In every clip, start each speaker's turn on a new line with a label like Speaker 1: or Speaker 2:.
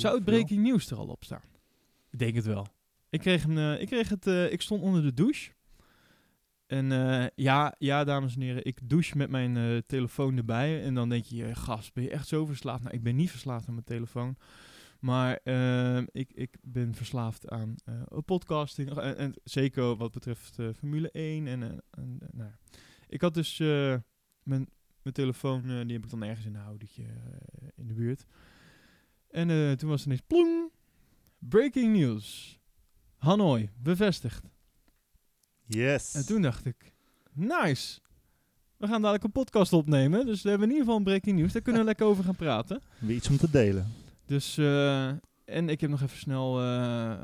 Speaker 1: Zou het breaking nieuws er al op staan? Ik denk het wel. Ik kreeg, hem, eh, ik kreeg het, eh, ik stond onder de douche. En eh, ja, ja, dames en heren, ik douche met mijn telefoon erbij. En dan denk je, gast, ben je echt zo verslaafd? Nou, ik ben niet verslaafd aan mijn telefoon. Maar ik, ik ben verslaafd aan podcasting. En, en zeker wat betreft Formule 1. En, en, nou, ja. ik had dus mijn, mijn telefoon, die heb ik dan ergens in een houdertje eh, in de buurt. En eh, toen was er ineens plong. Breaking news. Hanoi, bevestigd.
Speaker 2: Yes.
Speaker 1: En toen dacht ik, nice. We gaan dadelijk een podcast opnemen. Dus we hebben in ieder geval een breaking news. Daar kunnen we lekker over gaan praten.
Speaker 2: Weer iets om te delen.
Speaker 1: Dus, eh, en ik heb nog even snel... eh,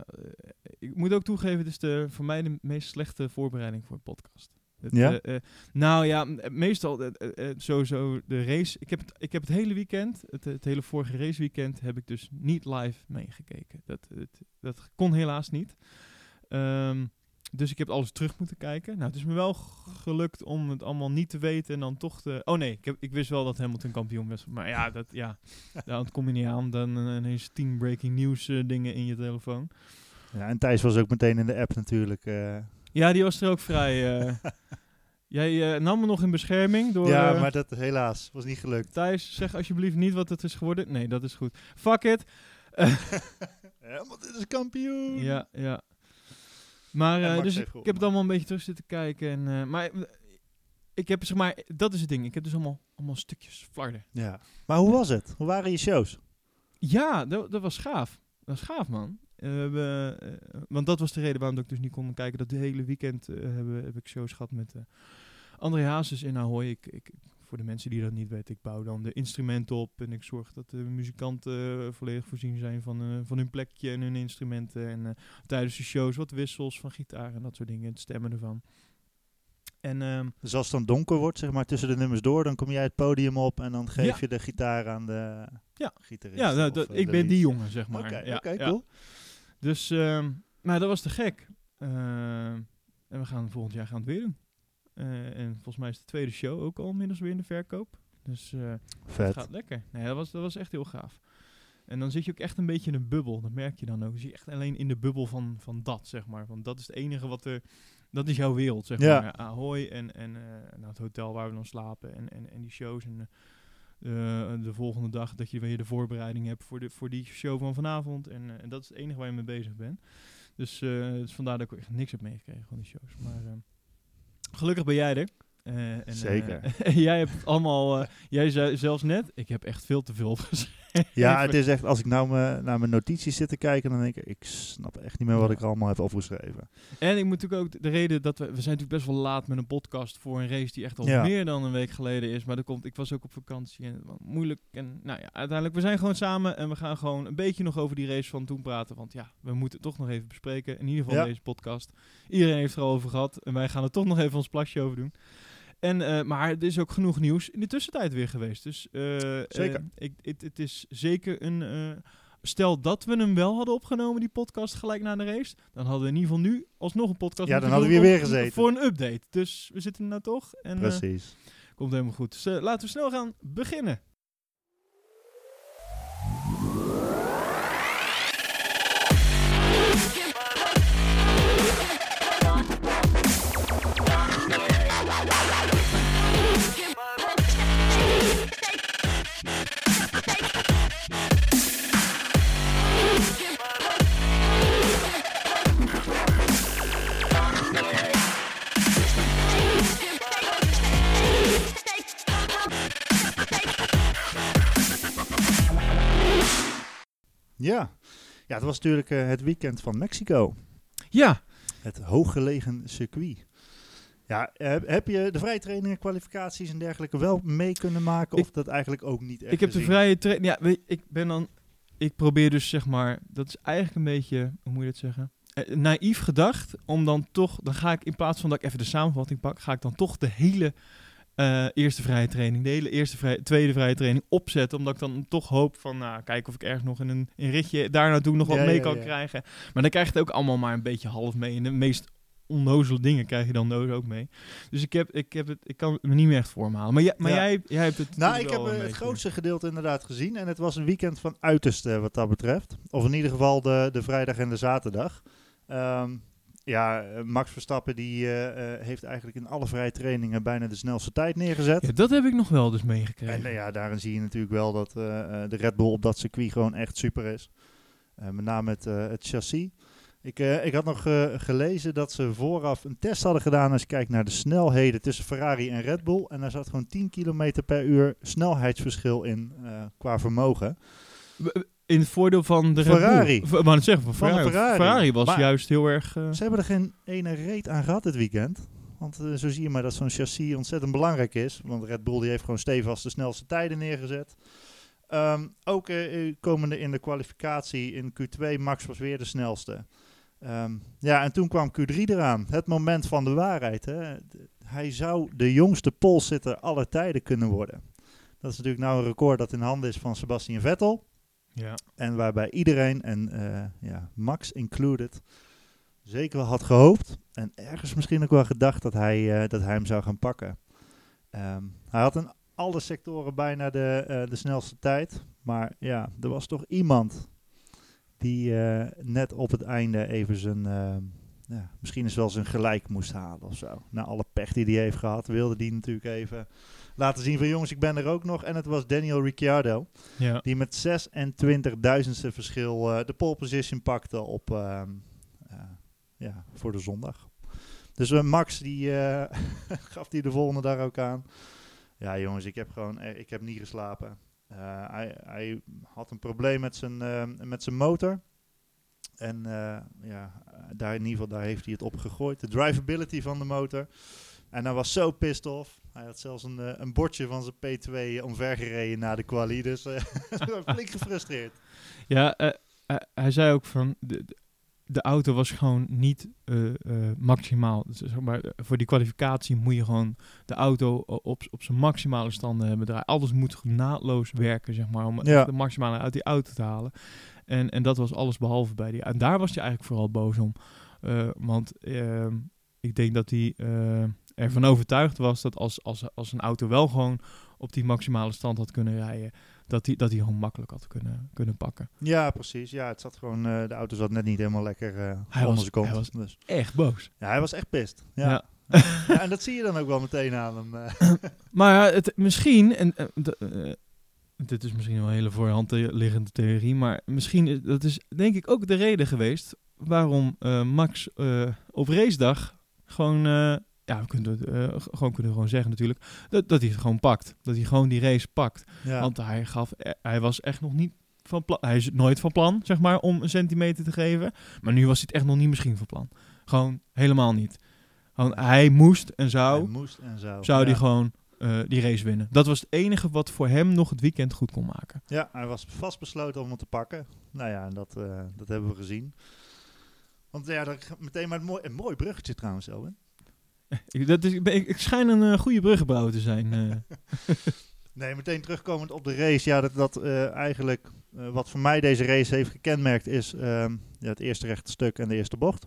Speaker 1: ik moet ook toegeven, het is de, voor mij de meest slechte voorbereiding voor een podcast.
Speaker 2: Ja?
Speaker 1: eh, eh, nou ja, eh, meestal sowieso de race. Ik heb het, ik heb het hele weekend, het, het hele vorige raceweekend, heb ik dus niet live meegekeken. Dat, het, dat kon helaas niet. Ehm, dus ik heb alles terug moeten kijken. Nou, het is me wel gelukt om het allemaal niet te weten en dan toch te... Oh nee, ik, heb, ik wist wel dat Hamilton kampioen was. Maar ja, dat, ja daar kom je niet aan. Dan ineens tien breaking news dingen in je telefoon.
Speaker 2: Ja, en Thijs was ook meteen in de app natuurlijk.
Speaker 1: Ja, die was er ook vrij... eh, jij eh, nam me nog in bescherming door...
Speaker 2: ja,
Speaker 1: eh,
Speaker 2: maar dat helaas was niet gelukt.
Speaker 1: Thijs, zeg alsjeblieft niet wat het is geworden. Nee, dat is goed. Fuck it.
Speaker 2: Ja, want dit is kampioen.
Speaker 1: Ja, ja. Maar, dus ik, ik heb het allemaal een beetje terug zitten kijken. En, maar ik heb, zeg maar, dat is het ding. Ik heb dus allemaal, allemaal stukjes flarden.
Speaker 2: Ja. Maar hoe was het? Hoe waren je shows?
Speaker 1: Ja, dat, dat was gaaf. Dat was gaaf, man. Eh, we eh, want dat was de reden waarom ik dus niet kon kijken. Dat de hele weekend eh, hebben, heb ik shows gehad met André Hazes in Ahoy. Ik, ik, voor de mensen die dat niet weten, ik bouw dan de instrumenten op. En ik zorg dat de muzikanten volledig voorzien zijn van, van hun plekje en hun instrumenten. En tijdens de shows wat wissels van gitaar en dat soort dingen. Het stemmen ervan. En ehm,
Speaker 2: Dus als het dan donker wordt, zeg maar tussen de nummers door, dan kom jij het podium op en dan geef
Speaker 1: Ja.
Speaker 2: je de gitaar aan de
Speaker 1: Ja.
Speaker 2: gitarist.
Speaker 1: ja, nou, dat, ik ben
Speaker 2: lead.
Speaker 1: die jongen, zeg maar.
Speaker 2: Oké,
Speaker 1: Ja, ja.
Speaker 2: cool.
Speaker 1: Dus, ehm, maar dat was te gek. Ehm, en we gaan volgend jaar gaan het weer doen. Eh, en volgens mij is de tweede show ook al inmiddels weer in de verkoop. Dus eh, het gaat lekker. Nee, dat was, dat was echt heel gaaf. En dan zit je ook echt een beetje in een bubbel. Dat merk je dan ook. Je zit echt alleen in de bubbel van, van dat, zeg maar. Want dat is het enige wat er... Dat is jouw wereld, zeg
Speaker 2: Ja.
Speaker 1: maar. Ahoy en, en eh, nou, het hotel waar we dan slapen. En, en, en die shows. En de volgende dag dat je weer de voorbereiding hebt voor, de, voor die show van vanavond. En, eh, en dat is het enige waar je mee bezig bent. Dus, eh, dus vandaar dat ik echt niks heb meegekregen van die shows. Maar eh, gelukkig ben jij er. Eh, en, eh,
Speaker 2: Zeker.
Speaker 1: jij hebt allemaal... eh, jij zei zelfs net, ik heb echt veel te veel opgeschreven.
Speaker 2: Ja, het is echt, als ik nou me, naar mijn notities zit te kijken, dan denk ik, ik snap echt niet meer wat ik er allemaal heb opgeschreven.
Speaker 1: En ik moet natuurlijk ook de reden dat we... We zijn natuurlijk best wel laat met een podcast voor een race die echt al
Speaker 2: Ja.
Speaker 1: meer dan een week geleden is. Maar dat komt, ik was ook op vakantie en moeilijk. En nou ja, uiteindelijk, we zijn gewoon samen en we gaan gewoon een beetje nog over die race van toen praten. Want ja, we moeten het toch nog even bespreken. In ieder geval
Speaker 2: Ja.
Speaker 1: deze podcast. Iedereen heeft er al over gehad en wij gaan er toch nog even ons plasje over doen. En, eh, maar er is ook genoeg nieuws in de tussentijd weer geweest. Dus eh,
Speaker 2: Zeker.
Speaker 1: eh, ik, het, is zeker een... stel dat we hem wel hadden opgenomen, die podcast, gelijk na de race. Dan hadden we in ieder geval nu alsnog een podcast
Speaker 2: Ja, dan hadden we hier weer gezeten.
Speaker 1: Voor een update. Dus we zitten er nou toch. En,
Speaker 2: Precies.
Speaker 1: komt helemaal goed. Dus laten we snel gaan beginnen.
Speaker 2: Het was natuurlijk eh, het weekend van Mexico.
Speaker 1: Ja,
Speaker 2: Het hooggelegen circuit. Ja, heb, je de vrije trainingen, kwalificaties en dergelijke wel mee kunnen maken?
Speaker 1: Ik-
Speaker 2: of dat eigenlijk ook niet echt
Speaker 1: ik heb de vrije training. Ja, ik ben dan. Ik probeer dus zeg maar. Dat is eigenlijk een beetje. Hoe moet je dat zeggen? Eh, naïef gedacht. Om dan toch. Dan ga ik in plaats van dat ik even de samenvatting pak. Ga ik dan toch de hele. Eh, eerste vrije training, de hele eerste vrije, tweede vrije training opzetten. Omdat ik dan toch hoop van, nou, kijken of ik ergens nog in een, een ritje daar naartoe nog wat
Speaker 2: Ja,
Speaker 1: mee
Speaker 2: ja,
Speaker 1: kan
Speaker 2: ja.
Speaker 1: krijgen. Maar dan krijg je het ook allemaal maar een beetje half mee. In de meest onnozele dingen krijg je dan nodig ook mee. Dus ik, heb, ik, heb het, ik kan het me niet meer echt voor me halen. Maar, jij, maar
Speaker 2: Ja.
Speaker 1: jij, jij hebt het
Speaker 2: Nou, ik heb eh, het
Speaker 1: beetje-
Speaker 2: grootste gedeelte inderdaad gezien. En het was een weekend van uiterste wat dat betreft. Of in ieder geval de, de vrijdag en de zaterdag. Ehm, ja, eh, Max Verstappen die eh, eh, heeft eigenlijk in alle vrije trainingen bijna de snelste tijd neergezet.
Speaker 1: Ja, dat heb ik nog wel dus meegekregen.
Speaker 2: En ja, daarin zie je natuurlijk wel dat eh, eh, de Red Bull op dat circuit gewoon echt super is. Eh, met name het, eh, het chassis. Ik, eh, ik had nog gelezen dat ze vooraf een test hadden gedaan als je kijkt naar de snelheden tussen Ferrari en Red Bull. En daar zat gewoon 10 km per uur snelheidsverschil in eh, qua vermogen.
Speaker 1: In het voordeel van de Red
Speaker 2: Ferrari.
Speaker 1: Bull. Wou net zeggen, van Ferrari.
Speaker 2: Ferrari.
Speaker 1: Ferrari was
Speaker 2: Maar-
Speaker 1: juist heel erg... eh,
Speaker 2: Ze hebben er geen ene reet aan gehad dit weekend. Want eh, zo zie je maar dat zo'n chassis ontzettend belangrijk is. Want Red Bull die heeft gewoon stevast de snelste tijden neergezet. Ehm, ook eh, komende in de kwalificatie in Q2, Max was weer de snelste. Ehm, ja, en toen kwam Q3 eraan. Het moment van de waarheid. Hè. Hij zou de jongste polsitter aller tijden kunnen worden. Dat is natuurlijk nou een record dat in handen is van Sebastian Vettel.
Speaker 1: Ja.
Speaker 2: En waarbij iedereen, en eh, ja, Max included, zeker wel had gehoopt. En ergens misschien ook wel gedacht dat hij, eh, dat hij hem zou gaan pakken. Ehm, hij had in alle sectoren bijna de, eh, de snelste tijd. Maar ja, er was toch iemand die net op het einde even zijn, ja, misschien is wel zijn gelijk moest halen of zo. Na alle pech die hij heeft gehad, wilde hij natuurlijk even laten zien van jongens, ik ben er ook nog. En het was Daniel Ricciardo.
Speaker 1: ja.
Speaker 2: Die met 26.000ste verschil eh, de pole position pakte op, ehm, eh, ja, voor de zondag. Dus eh, Max die gaf die de volgende dag ook aan. Ja jongens, ik heb gewoon ik heb niet geslapen. Hij, hij had een probleem met zijn, met zijn motor. En ja, daar in ieder geval daar heeft hij het op gegooid. De drivability van de motor. En hij was zo pissed off. Hij had zelfs een, eh, een bordje van zijn P2 omvergereden na de quali. Dus eh flink gefrustreerd.
Speaker 1: Ja, eh, hij zei ook van... De, de- auto was gewoon niet maximaal. Dus zeg maar, voor die kwalificatie moet je gewoon de auto op, op zijn maximale standen hebben draaien. Alles moet naadloos werken, zeg maar, om
Speaker 2: Ja.
Speaker 1: de maximale uit die auto te halen. En, en dat was alles behalve bij die. En daar was hij eigenlijk vooral boos om. Want ehm, ik denk dat hij ervan overtuigd was dat als, als, als een auto wel gewoon op die maximale stand had kunnen rijden, dat hij dat hij gewoon makkelijk had kunnen, kunnen pakken.
Speaker 2: Ja, precies. Ja, het zat gewoon, eh, de auto zat net niet helemaal lekker eh
Speaker 1: Hij
Speaker 2: onder
Speaker 1: was-
Speaker 2: zijn kont.
Speaker 1: hij was-
Speaker 2: dus.
Speaker 1: Echt boos.
Speaker 2: Ja, hij was echt pist. Ja.
Speaker 1: Ja.
Speaker 2: Ja, en dat zie je dan ook wel meteen aan hem. eh.
Speaker 1: Maar het, misschien, en dit is misschien wel een hele voorhand liggende theorie, maar misschien is dat is denk ik ook de reden geweest waarom Max eh, op racedag gewoon, ja, we kunnen het g- gewoon kunnen gewoon zeggen natuurlijk, dat, dat hij het gewoon pakt. Dat hij gewoon die race pakt.
Speaker 2: ja.
Speaker 1: Want hij gaf, eh, hij was echt nog niet van plan, hij is nooit van plan, zeg maar, om een centimeter te geven. Maar nu was hij het echt nog niet misschien van plan. Gewoon helemaal niet. Gewoon, hij moest en zou
Speaker 2: Hij moest en zou.
Speaker 1: zou
Speaker 2: ja.
Speaker 1: hij gewoon eh, die race winnen. Dat was het enige wat voor hem nog het weekend goed kon maken.
Speaker 2: Ja, hij was vastbesloten om het te pakken. Nou ja, en dat, dat hebben we gezien. Want ja, dat, meteen maar een mooi, een mooi bruggetje trouwens, Elwin.
Speaker 1: Ik, dat is, ik, schijn een eh, goede bruggenbouwer te zijn. eh.
Speaker 2: Nee, meteen terugkomend op de race. Ja, dat, dat eh, eigenlijk wat voor mij deze race heeft gekenmerkt is ehm, ja, het eerste rechte stuk en de eerste bocht.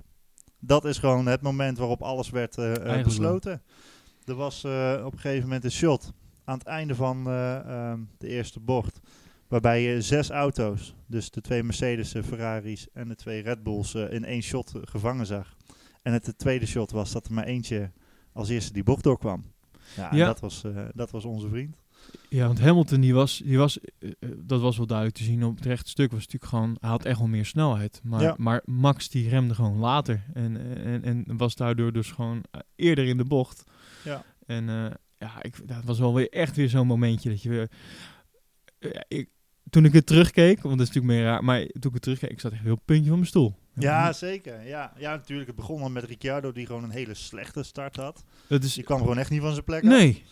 Speaker 2: Dat is gewoon het moment waarop alles werd besloten. Er was op een gegeven moment een shot aan het einde van eh, ehm, de eerste bocht. Waarbij je zes auto's, dus de twee Mercedes, Ferraris en de twee Red Bulls, in één shot gevangen zag. En het, tweede shot was dat er maar eentje als eerste die bocht doorkwam. Ja. Dat, was, eh, dat was onze vriend.
Speaker 1: ja, want Hamilton, die was, die was, eh, eh, dat was wel duidelijk te zien. Op het rechte stuk was natuurlijk gewoon, hij had echt wel meer snelheid. Maar,
Speaker 2: Ja.
Speaker 1: maar Max die remde gewoon later. En, en, en was daardoor dus gewoon eerder in de bocht.
Speaker 2: Ja.
Speaker 1: En ja, ik, dat was wel weer echt weer zo'n momentje dat je weer... ik, toen ik het terugkeek, want dat is natuurlijk meer raar, maar toen ik het terugkeek, ik zat echt heel puntje van mijn stoel.
Speaker 2: Ja, zeker. Ja, ja, natuurlijk. Het begon al met Ricciardo, die gewoon een hele slechte start had.
Speaker 1: dat is...
Speaker 2: Die kwam gewoon echt niet van zijn plek af.
Speaker 1: Nee,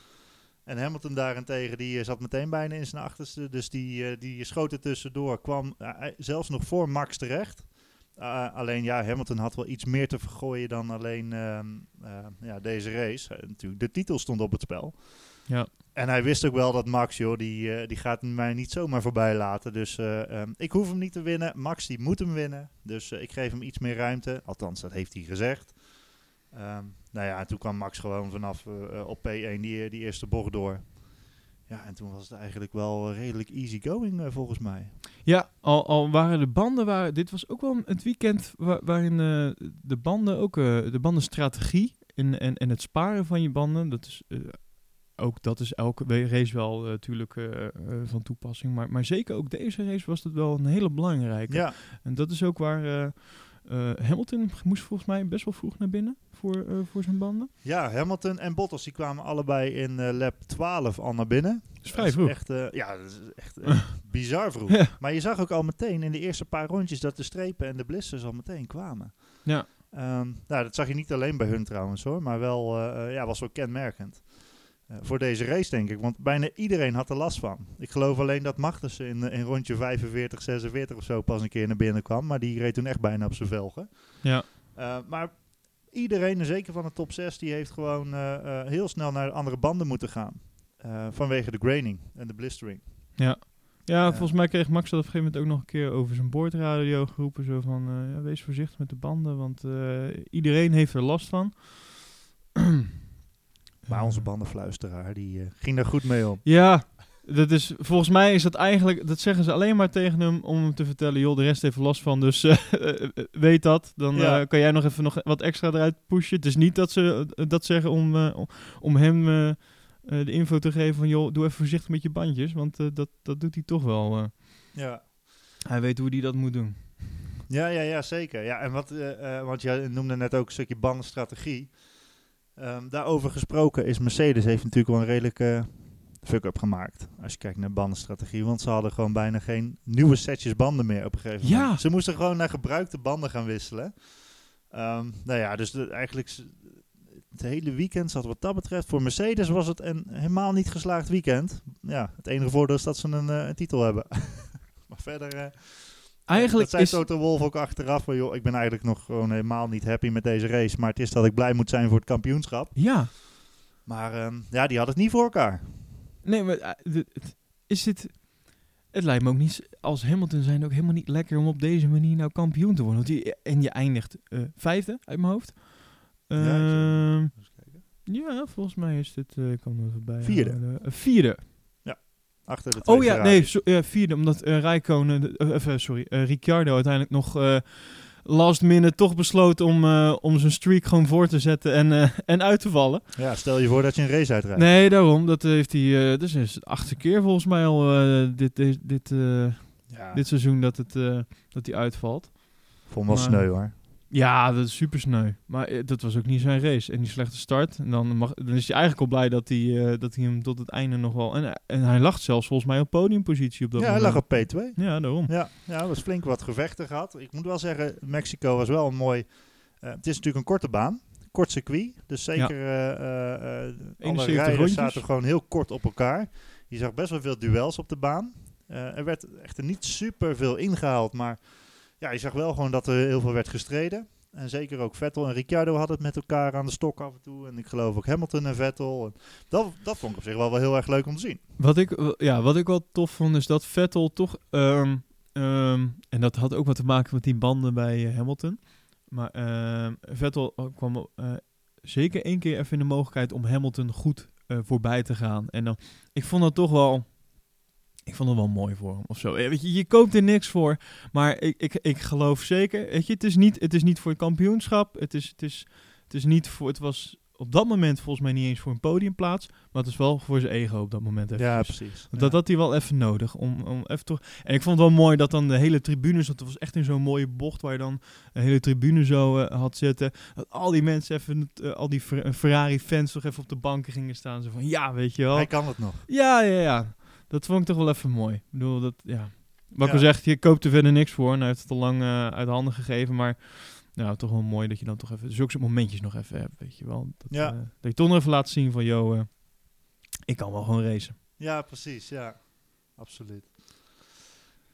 Speaker 2: En Hamilton daarentegen, die eh, zat meteen bijna in zijn achterste. Dus die, eh, die schoot er tussendoor. Kwam eh, zelfs nog voor Max terecht. Uh, alleen ja, Hamilton had wel iets meer te vergooien dan alleen ehm, uh, ja, deze race. Natuurlijk, de titel stond op het spel.
Speaker 1: Ja.
Speaker 2: En hij wist ook wel dat Max, joh, die, uh, die gaat mij niet zomaar voorbij laten. Dus um, ik hoef hem niet te winnen. Max, die moet hem winnen. Dus ik geef hem iets meer ruimte. Althans, dat heeft hij gezegd. Ehm, nou ja, en toen kwam Max gewoon vanaf eh, eh, op P1 die, die eerste bocht door. Ja, en toen was het eigenlijk wel redelijk easy going eh, volgens mij.
Speaker 1: Ja, al, al waren de banden, waar, dit was ook wel het weekend wa- waarin eh, de banden ook, eh, de bandenstrategie en, en, en het sparen van je banden, dat is eh, ook, dat is elke race wel eh, natuurlijk eh, eh, van toepassing, maar, maar zeker ook deze race was dat wel een hele belangrijke.
Speaker 2: Ja,
Speaker 1: En dat is ook waar Hamilton moest volgens mij best wel vroeg naar binnen voor, voor zijn banden.
Speaker 2: ja, Hamilton en Bottas die kwamen allebei in lap 12 al naar binnen.
Speaker 1: Dat is vrij vroeg.
Speaker 2: Echt, ja, dat is echt bizar vroeg.
Speaker 1: Ja.
Speaker 2: Maar je zag ook al meteen in de eerste paar rondjes dat de strepen en de blisters al meteen kwamen.
Speaker 1: Ja.
Speaker 2: Ehm, nou, dat zag je niet alleen bij hun trouwens hoor, maar wel, ja, was wel kenmerkend. Eh, voor deze race denk ik, want bijna iedereen had er last van. Ik geloof alleen dat Magnussen in, eh, in rondje 45, 46 of zo pas een keer naar binnen kwam, maar die reed toen echt bijna op zijn velgen.
Speaker 1: Ja.
Speaker 2: Eh, maar iedereen, en zeker van de top 6, die heeft gewoon heel snel naar andere banden moeten gaan. Vanwege de graining en de blistering.
Speaker 1: Ja. Ja, volgens mij kreeg Max dat op een gegeven moment ook nog een keer over zijn boordradio geroepen. Zo van, ja, wees voorzichtig met de banden, want iedereen heeft er last van.
Speaker 2: Maar onze bandenfluisteraar, die eh, ging daar goed mee om.
Speaker 1: Ja, dat is, volgens mij is dat eigenlijk, dat zeggen ze alleen maar tegen hem om hem te vertellen, joh, de rest heeft er last van, dus eh, eh, weet dat. Dan
Speaker 2: Ja.
Speaker 1: kan jij nog even nog wat extra eruit pushen. Het is niet dat ze dat zeggen om, om- hem de info te geven van, joh, doe even voorzichtig met je bandjes, want dat, dat doet hij toch wel.
Speaker 2: Ja.
Speaker 1: hij weet hoe hij dat moet doen.
Speaker 2: Ja, ja, ja, zeker. Ja, en wat, want jij noemde net ook een stukje bandenstrategie. Ehm, daarover gesproken is Mercedes heeft natuurlijk wel een redelijke fuck-up gemaakt. Als je kijkt naar bandenstrategie. Want ze hadden gewoon bijna geen nieuwe setjes banden meer op een gegeven
Speaker 1: Ja.
Speaker 2: moment. Ze moesten gewoon naar gebruikte banden gaan wisselen. Ehm, nou ja, dus de, eigenlijk het hele weekend zat wat dat betreft. Voor Mercedes was het een helemaal niet geslaagd weekend. Ja, het enige voordeel is dat ze een, eh, een titel hebben. maar verder... eh,
Speaker 1: Eigenlijk
Speaker 2: dat zei
Speaker 1: is...
Speaker 2: Toto Wolf ook achteraf. Van, joh, ik ben eigenlijk nog gewoon helemaal niet happy met deze race. Maar het is dat ik blij moet zijn voor het kampioenschap.
Speaker 1: Ja,
Speaker 2: Maar ehm, ja, die had het niet voor elkaar.
Speaker 1: nee, maar eh, is dit... Het lijkt me ook niet, als Hamilton zijn ook helemaal niet lekker om op deze manier nou kampioen te worden. Want die, en je eindigt eh, vijfde uit mijn hoofd.
Speaker 2: Ja,
Speaker 1: Ehm, ja, volgens mij is dit, eh, kan er even bij
Speaker 2: Vierde.
Speaker 1: vierde.
Speaker 2: Achter de
Speaker 1: Oh ja, nee, so- vierde, omdat eh Rijkonen, de- eh, even, sorry, eh, Ricciardo uiteindelijk nog eh, last minute toch besloot om, eh, om zijn streak gewoon voor te zetten en, eh, en uit te vallen.
Speaker 2: Ja, stel je voor dat je een race uitrijdt.
Speaker 1: Nee, daarom. Dat heeft hij. eh dus is het achtste keer volgens mij al eh, dit, dit, dit, eh,
Speaker 2: Ja,
Speaker 1: dit seizoen dat, het, eh, dat hij uitvalt.
Speaker 2: vond wel sneu hoor.
Speaker 1: Ja, dat is super sneu. Maar eh, dat was ook niet zijn race. En die slechte start. En dan, mag, dan is hij eigenlijk al blij dat hij, eh, dat hij hem tot het einde nog wel. En, en hij lag zelfs volgens mij op podiumpositie op dat
Speaker 2: Ja, hij
Speaker 1: moment.
Speaker 2: lag op P2.
Speaker 1: Ja, daarom.
Speaker 2: Ja, ja, was flink wat gevechten gehad. Ik moet wel zeggen, Mexico was wel een mooi... eh, het is natuurlijk een korte baan. Kort circuit. Dus zeker eh, eh, eh, alle
Speaker 1: 71
Speaker 2: rijders zaten gewoon heel kort op elkaar. Je zag best wel veel duels op de baan. Eh, er werd echter niet super veel ingehaald. Maar ja, je zag wel gewoon dat er heel veel werd gestreden. En zeker ook Vettel en Ricciardo hadden het met elkaar aan de stok af en toe. En ik geloof ook Hamilton en Vettel. Dat, dat vond ik op zich wel, wel heel erg leuk om te zien.
Speaker 1: Wat ik, ja, wat ik wel tof vond is dat Vettel toch. ehm, ehm, en dat had ook wat te maken met die banden bij eh, Hamilton. Maar ehm, Vettel kwam eh, zeker één keer even in de mogelijkheid om Hamilton goed eh, voorbij te gaan. En dan, ik vond dat toch wel. Ik vond het wel mooi voor hem of zo. Eh, Weet je, je koopt er niks voor. Maar ik, ik, ik geloof zeker. Weet je, het is niet, het is niet voor het kampioenschap. Het is, het is, het is niet voor. Het was op dat moment volgens mij niet eens voor een podiumplaats. Maar het is wel voor zijn ego op dat moment.
Speaker 2: Ja, precies.
Speaker 1: Dat had hij wel even nodig. Om, om even toch... En ik vond het wel mooi dat dan de hele tribune. Het was echt in zo'n mooie bocht waar je dan een hele tribune zo eh, had zitten. Dat al die mensen even, eh, al die Fer- Ferrari-fans toch even op de banken gingen staan. Zo van, ja, weet je wel.
Speaker 2: Hij kan het nog.
Speaker 1: Ja, ja, ja. Dat vond ik toch wel even mooi. Ik bedoel, dat, ja. Wat ik al zeg, je koopt er verder niks voor. En hij heeft het al lang eh, uit handen gegeven. Maar nou, toch wel mooi dat je dan toch even zulke soort momentjes nog even hebt, weet je wel. Dat,
Speaker 2: Ja.
Speaker 1: eh, dat je toch nog even laat zien van, yo, eh, ik kan wel gewoon racen.
Speaker 2: Ja, precies. Ja, absoluut.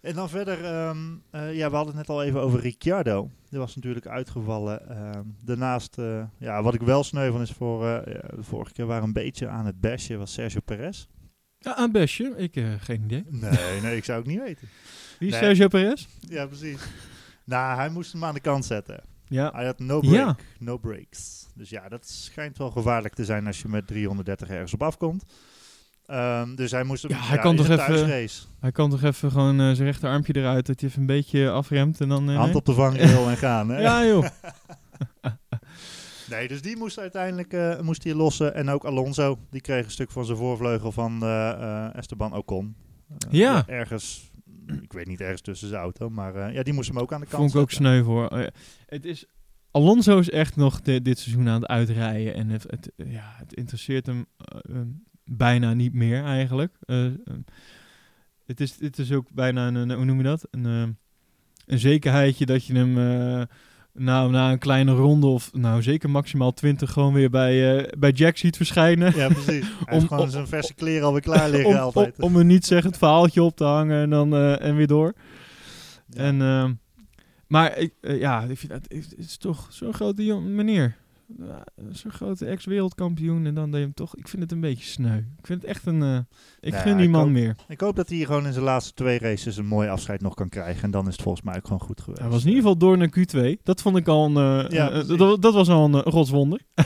Speaker 2: En dan verder, ehm, eh, ja, we hadden het net al even over Ricciardo. Die was natuurlijk uitgevallen. Ehm, daarnaast, ja, wat ik wel sneu van is voor, ja, de vorige keer waren een beetje aan het bashen, was Sergio Perez.
Speaker 1: Ja, een bestje. Ik heb geen idee.
Speaker 2: Nee, nee, ik zou het niet weten.
Speaker 1: Wie is
Speaker 2: Nee.
Speaker 1: Sergio Perez?
Speaker 2: Ja, precies. nou, hij moest hem aan de kant zetten.
Speaker 1: Ja.
Speaker 2: Hij had no break,
Speaker 1: Ja.
Speaker 2: no breaks. Dus ja, dat schijnt wel gevaarlijk te zijn als je met 330 ergens op afkomt. Ehm, dus hij moest hem,
Speaker 1: Ja, hij kan toch even-. Hij kan toch even gewoon eh, zijn rechterarmpje eruit, dat hij even een beetje afremt en dan... eh,
Speaker 2: Hand op de vangrail en gaan. Hè?
Speaker 1: Ja, joh.
Speaker 2: Nee, dus die moest uiteindelijk eh, moest hij lossen. En ook Alonso, die kreeg een stuk van zijn voorvleugel van eh, eh, Esteban Ocon.
Speaker 1: Ja.
Speaker 2: Ergens, ik weet niet, ergens tussen zijn auto. Maar ja, die moest hem ook aan de kant
Speaker 1: Vond ik ook
Speaker 2: zetten.
Speaker 1: sneu voor. Het is, Alonso is echt nog de- dit seizoen aan het uitrijden. En het, het, ja, het interesseert hem bijna niet meer eigenlijk. Het, is, het is ook bijna een, hoe noem je dat? Een, een zekerheidje dat je hem nou, na een kleine ronde of nou zeker maximaal 20 gewoon weer bij, eh, bij Jack ziet verschijnen.
Speaker 2: Ja, precies. Hij
Speaker 1: Om-
Speaker 2: gewoon
Speaker 1: om-
Speaker 2: zijn verse kleren alweer klaar liggen
Speaker 1: om, om,
Speaker 2: altijd.
Speaker 1: om een niet zeggend verhaaltje op te hangen en dan eh, en weer door.
Speaker 2: Ja.
Speaker 1: En, ehm, maar ik, eh, ja, ik vind dat, het het is toch zo'n grote meneer. Zo'n grote ex-wereldkampioen. En dan deed je hem toch. Ik vind het een beetje sneu. Ik vind het echt een. eh, ik
Speaker 2: Nou,
Speaker 1: gun die man meer.
Speaker 2: Ik hoop dat hij gewoon in zijn laatste twee races een mooi afscheid nog kan krijgen. En dan is het volgens mij ook gewoon goed geweest.
Speaker 1: Hij was in ieder geval door naar Q2. Dat vond ik al een. eh,
Speaker 2: Ja,
Speaker 1: eh, dat, dat was al een uh, rotswonder.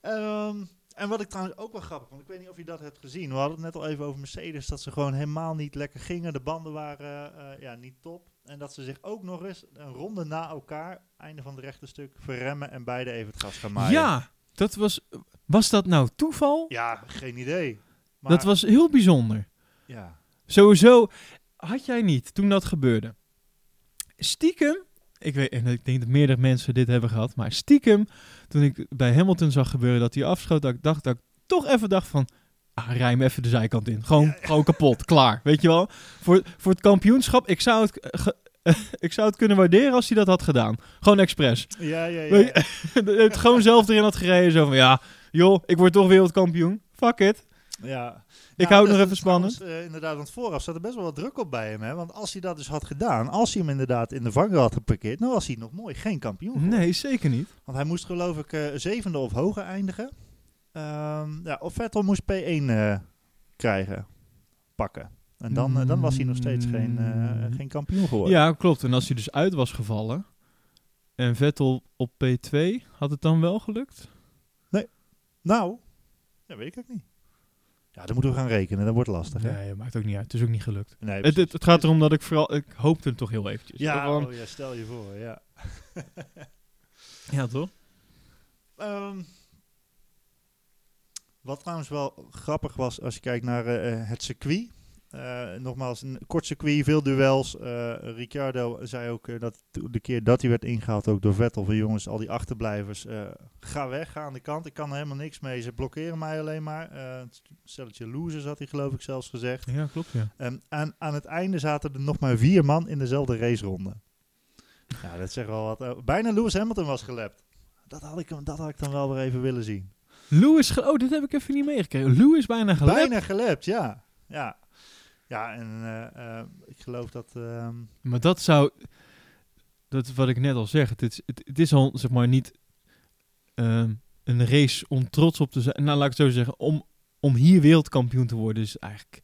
Speaker 2: Ehm, en wat ik trouwens ook wel grappig vond, ik weet niet of je dat hebt gezien. We hadden het net al even over Mercedes, dat ze gewoon helemaal niet lekker gingen. De banden waren eh, ja, niet top. En dat ze zich ook nog eens een ronde na elkaar, einde van het rechte stuk, verremmen en beide even het gas gaan maaien.
Speaker 1: Ja, dat was. Was dat nou toeval?
Speaker 2: Ja, geen idee. Maar,
Speaker 1: dat was heel bijzonder.
Speaker 2: Ja.
Speaker 1: Sowieso had jij niet toen dat gebeurde. Stiekem, ik weet, en ik denk dat meerdere mensen dit hebben gehad, maar stiekem, toen ik bij Hamilton zag gebeuren dat hij afschoot, dat ik dacht dat ik toch even dacht van, ah, rij hem even de zijkant in. Gewoon, gewoon kapot, klaar. Weet je wel? Voor, voor het kampioenschap, ik zou het, ge- ik zou het kunnen waarderen als hij dat had gedaan. Gewoon expres.
Speaker 2: Ja, ja, ja.
Speaker 1: Het gewoon zelf erin had gereden, zo van, ja, joh, ik word toch wereldkampioen. Fuck it.
Speaker 2: ja.
Speaker 1: Ik hou het nog even spannend.
Speaker 2: trouwens, eh, inderdaad, want vooraf zat er best wel wat druk op bij hem. Hè? Want als hij dat dus had gedaan, als hij hem inderdaad in de vangrail had geparkeerd, dan was hij nog mooi geen kampioen. geworden.
Speaker 1: Nee, zeker niet.
Speaker 2: Want hij moest geloof ik eh, zevende of hoger eindigen. Ehm ja, of Vettel moest P1 eh, krijgen, pakken. En dan, eh, dan was hij nog steeds geen, eh,
Speaker 1: Mm.
Speaker 2: geen kampioen geworden.
Speaker 1: Ja, klopt. En als hij dus uit was gevallen en Vettel op P2, had het dan wel gelukt?
Speaker 2: Nou, dat weet ik ook niet. Ja, dan moeten we gaan rekenen. Dat wordt lastig. Hè?
Speaker 1: Nee, maakt ook niet uit. Het is ook niet gelukt.
Speaker 2: Nee,
Speaker 1: Het, het, het gaat erom dat ik vooral... Ik hoopte het toch heel eventjes.
Speaker 2: Ja, oh ja, stel je voor. Ja.
Speaker 1: ja toch?
Speaker 2: Ehm, wat trouwens wel grappig was als je kijkt naar eh, het circuit. Eh, nogmaals, een kort circuit, veel duels. Eh Ricciardo zei ook eh, dat de keer dat hij werd ingehaald, ook door Vettel, van jongens, al die achterblijvers, eh, ga weg, ga aan de kant. Ik kan er helemaal niks mee, ze blokkeren mij alleen maar. Eh stelletje losers had hij geloof ik zelfs gezegd.
Speaker 1: Ja, klopt, ja.
Speaker 2: En aan, het einde zaten er nog maar vier man in dezelfde raceronde. Ja, dat zegt wel wat. eh, bijna Lewis Hamilton was gelept. Dat had, ik, dat had ik dan wel weer even willen zien.
Speaker 1: Lewis... ge- Oh, dit heb ik even niet meegekregen. Lewis bijna gelept.
Speaker 2: Bijna gelept, ja. Ja, ja en eh, eh, ik geloof dat... ehm,
Speaker 1: Maar dat zou... Dat is wat ik net al zeg. Het is, het, het is al, zeg maar, niet ehm, een race om trots op te zijn. Nou, laat ik het zo zeggen. Om, om hier wereldkampioen te worden is eigenlijk...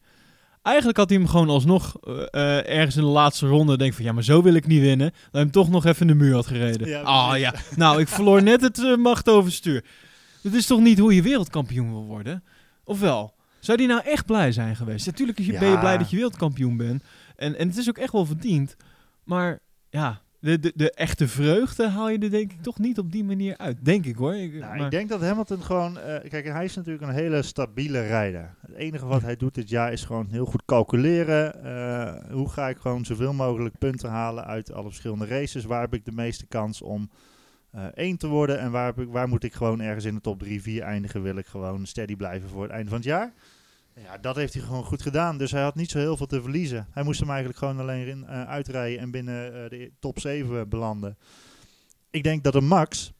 Speaker 1: Eigenlijk had hij hem gewoon alsnog eh, ergens in de laatste ronde denk van ja, maar zo wil ik niet winnen. Dat hij hem toch nog even in de muur had gereden.
Speaker 2: Ja,
Speaker 1: ah ja, nou ik verloor net het macht over het stuur. Dat is toch niet hoe je wereldkampioen wil worden? Of wel? Zou die nou echt blij zijn geweest? Natuurlijk is je, ben je
Speaker 2: Ja.
Speaker 1: blij dat je wereldkampioen bent. En, en het is ook echt wel verdiend. Maar ja, de, de, de echte vreugde haal je er denk ik toch niet op die manier uit. Denk ik hoor. Ik,
Speaker 2: nou,
Speaker 1: maar-
Speaker 2: ik denk dat Hamilton gewoon... eh, kijk, hij is natuurlijk een hele stabiele rijder. Het enige wat hij doet dit jaar is gewoon heel goed calculeren. Eh, hoe ga ik gewoon zoveel mogelijk punten halen uit alle verschillende races? Waar heb ik de meeste kans om één te worden? En waar, waar moet ik gewoon ergens in de top 3, 4 eindigen? Wil ik gewoon steady blijven voor het einde van het jaar? Ja, dat heeft hij gewoon goed gedaan. Dus hij had niet zo heel veel te verliezen. Hij moest hem eigenlijk gewoon alleen in, eh, uitrijden en binnen eh, de top 7 belanden. Ik denk dat een Max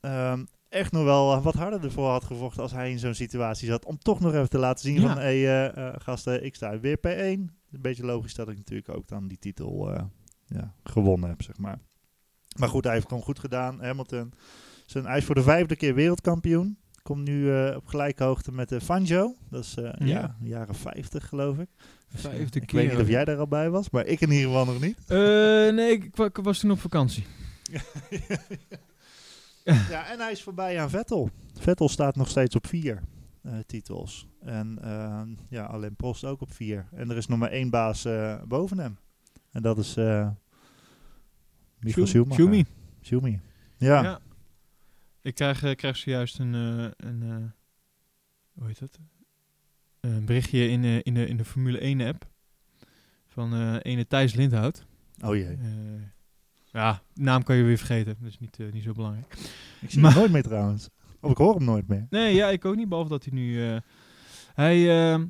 Speaker 2: ehm, echt nog wel eh, wat harder ervoor had gevochten als hij in zo'n situatie zat. Om toch nog even te laten zien
Speaker 1: Ja.
Speaker 2: van, hé hey, eh, eh, gasten, ik sta weer P1. Een beetje logisch dat ik natuurlijk ook dan die titel eh, ja, gewonnen heb, zeg maar. Maar goed, hij heeft gewoon goed gedaan. Hamilton, zijn, hij is voor de vijfde keer wereldkampioen. Komt nu eh, op gelijke hoogte met de Fangio. Dat is eh,
Speaker 1: Ja.
Speaker 2: ja. jaren 50 geloof ik.
Speaker 1: Vijfde
Speaker 2: ik
Speaker 1: keer.
Speaker 2: weet niet of jij daar al bij was, maar ik in ieder geval nog niet.
Speaker 1: Eh, nee, ik, wa- ik was toen op vakantie.
Speaker 2: ja, en hij is voorbij aan Vettel. Vettel staat nog steeds op vier eh, titels. En eh, ja, alleen Prost ook op vier. En er is nog maar één baas eh, boven hem. En dat is eh Michael
Speaker 1: Schumi.
Speaker 2: Schumacher.
Speaker 1: Schumi.
Speaker 2: Schumi. Ja.
Speaker 1: Ja. Ik krijg, eh, krijg zojuist een, eh, een eh, hoe heet dat? Een berichtje in, eh, in, de, in de Formule 1 app van eh ene Thijs Lindhout.
Speaker 2: Oh jee.
Speaker 1: Eh, ja, naam kan je weer vergeten, dat is niet, niet zo belangrijk.
Speaker 2: Ik zie
Speaker 1: Maar-
Speaker 2: hem nooit meer trouwens. Of ik hoor hem nooit meer.
Speaker 1: Nee, ja, ik ook niet, behalve dat hij nu... eh, hij, eh,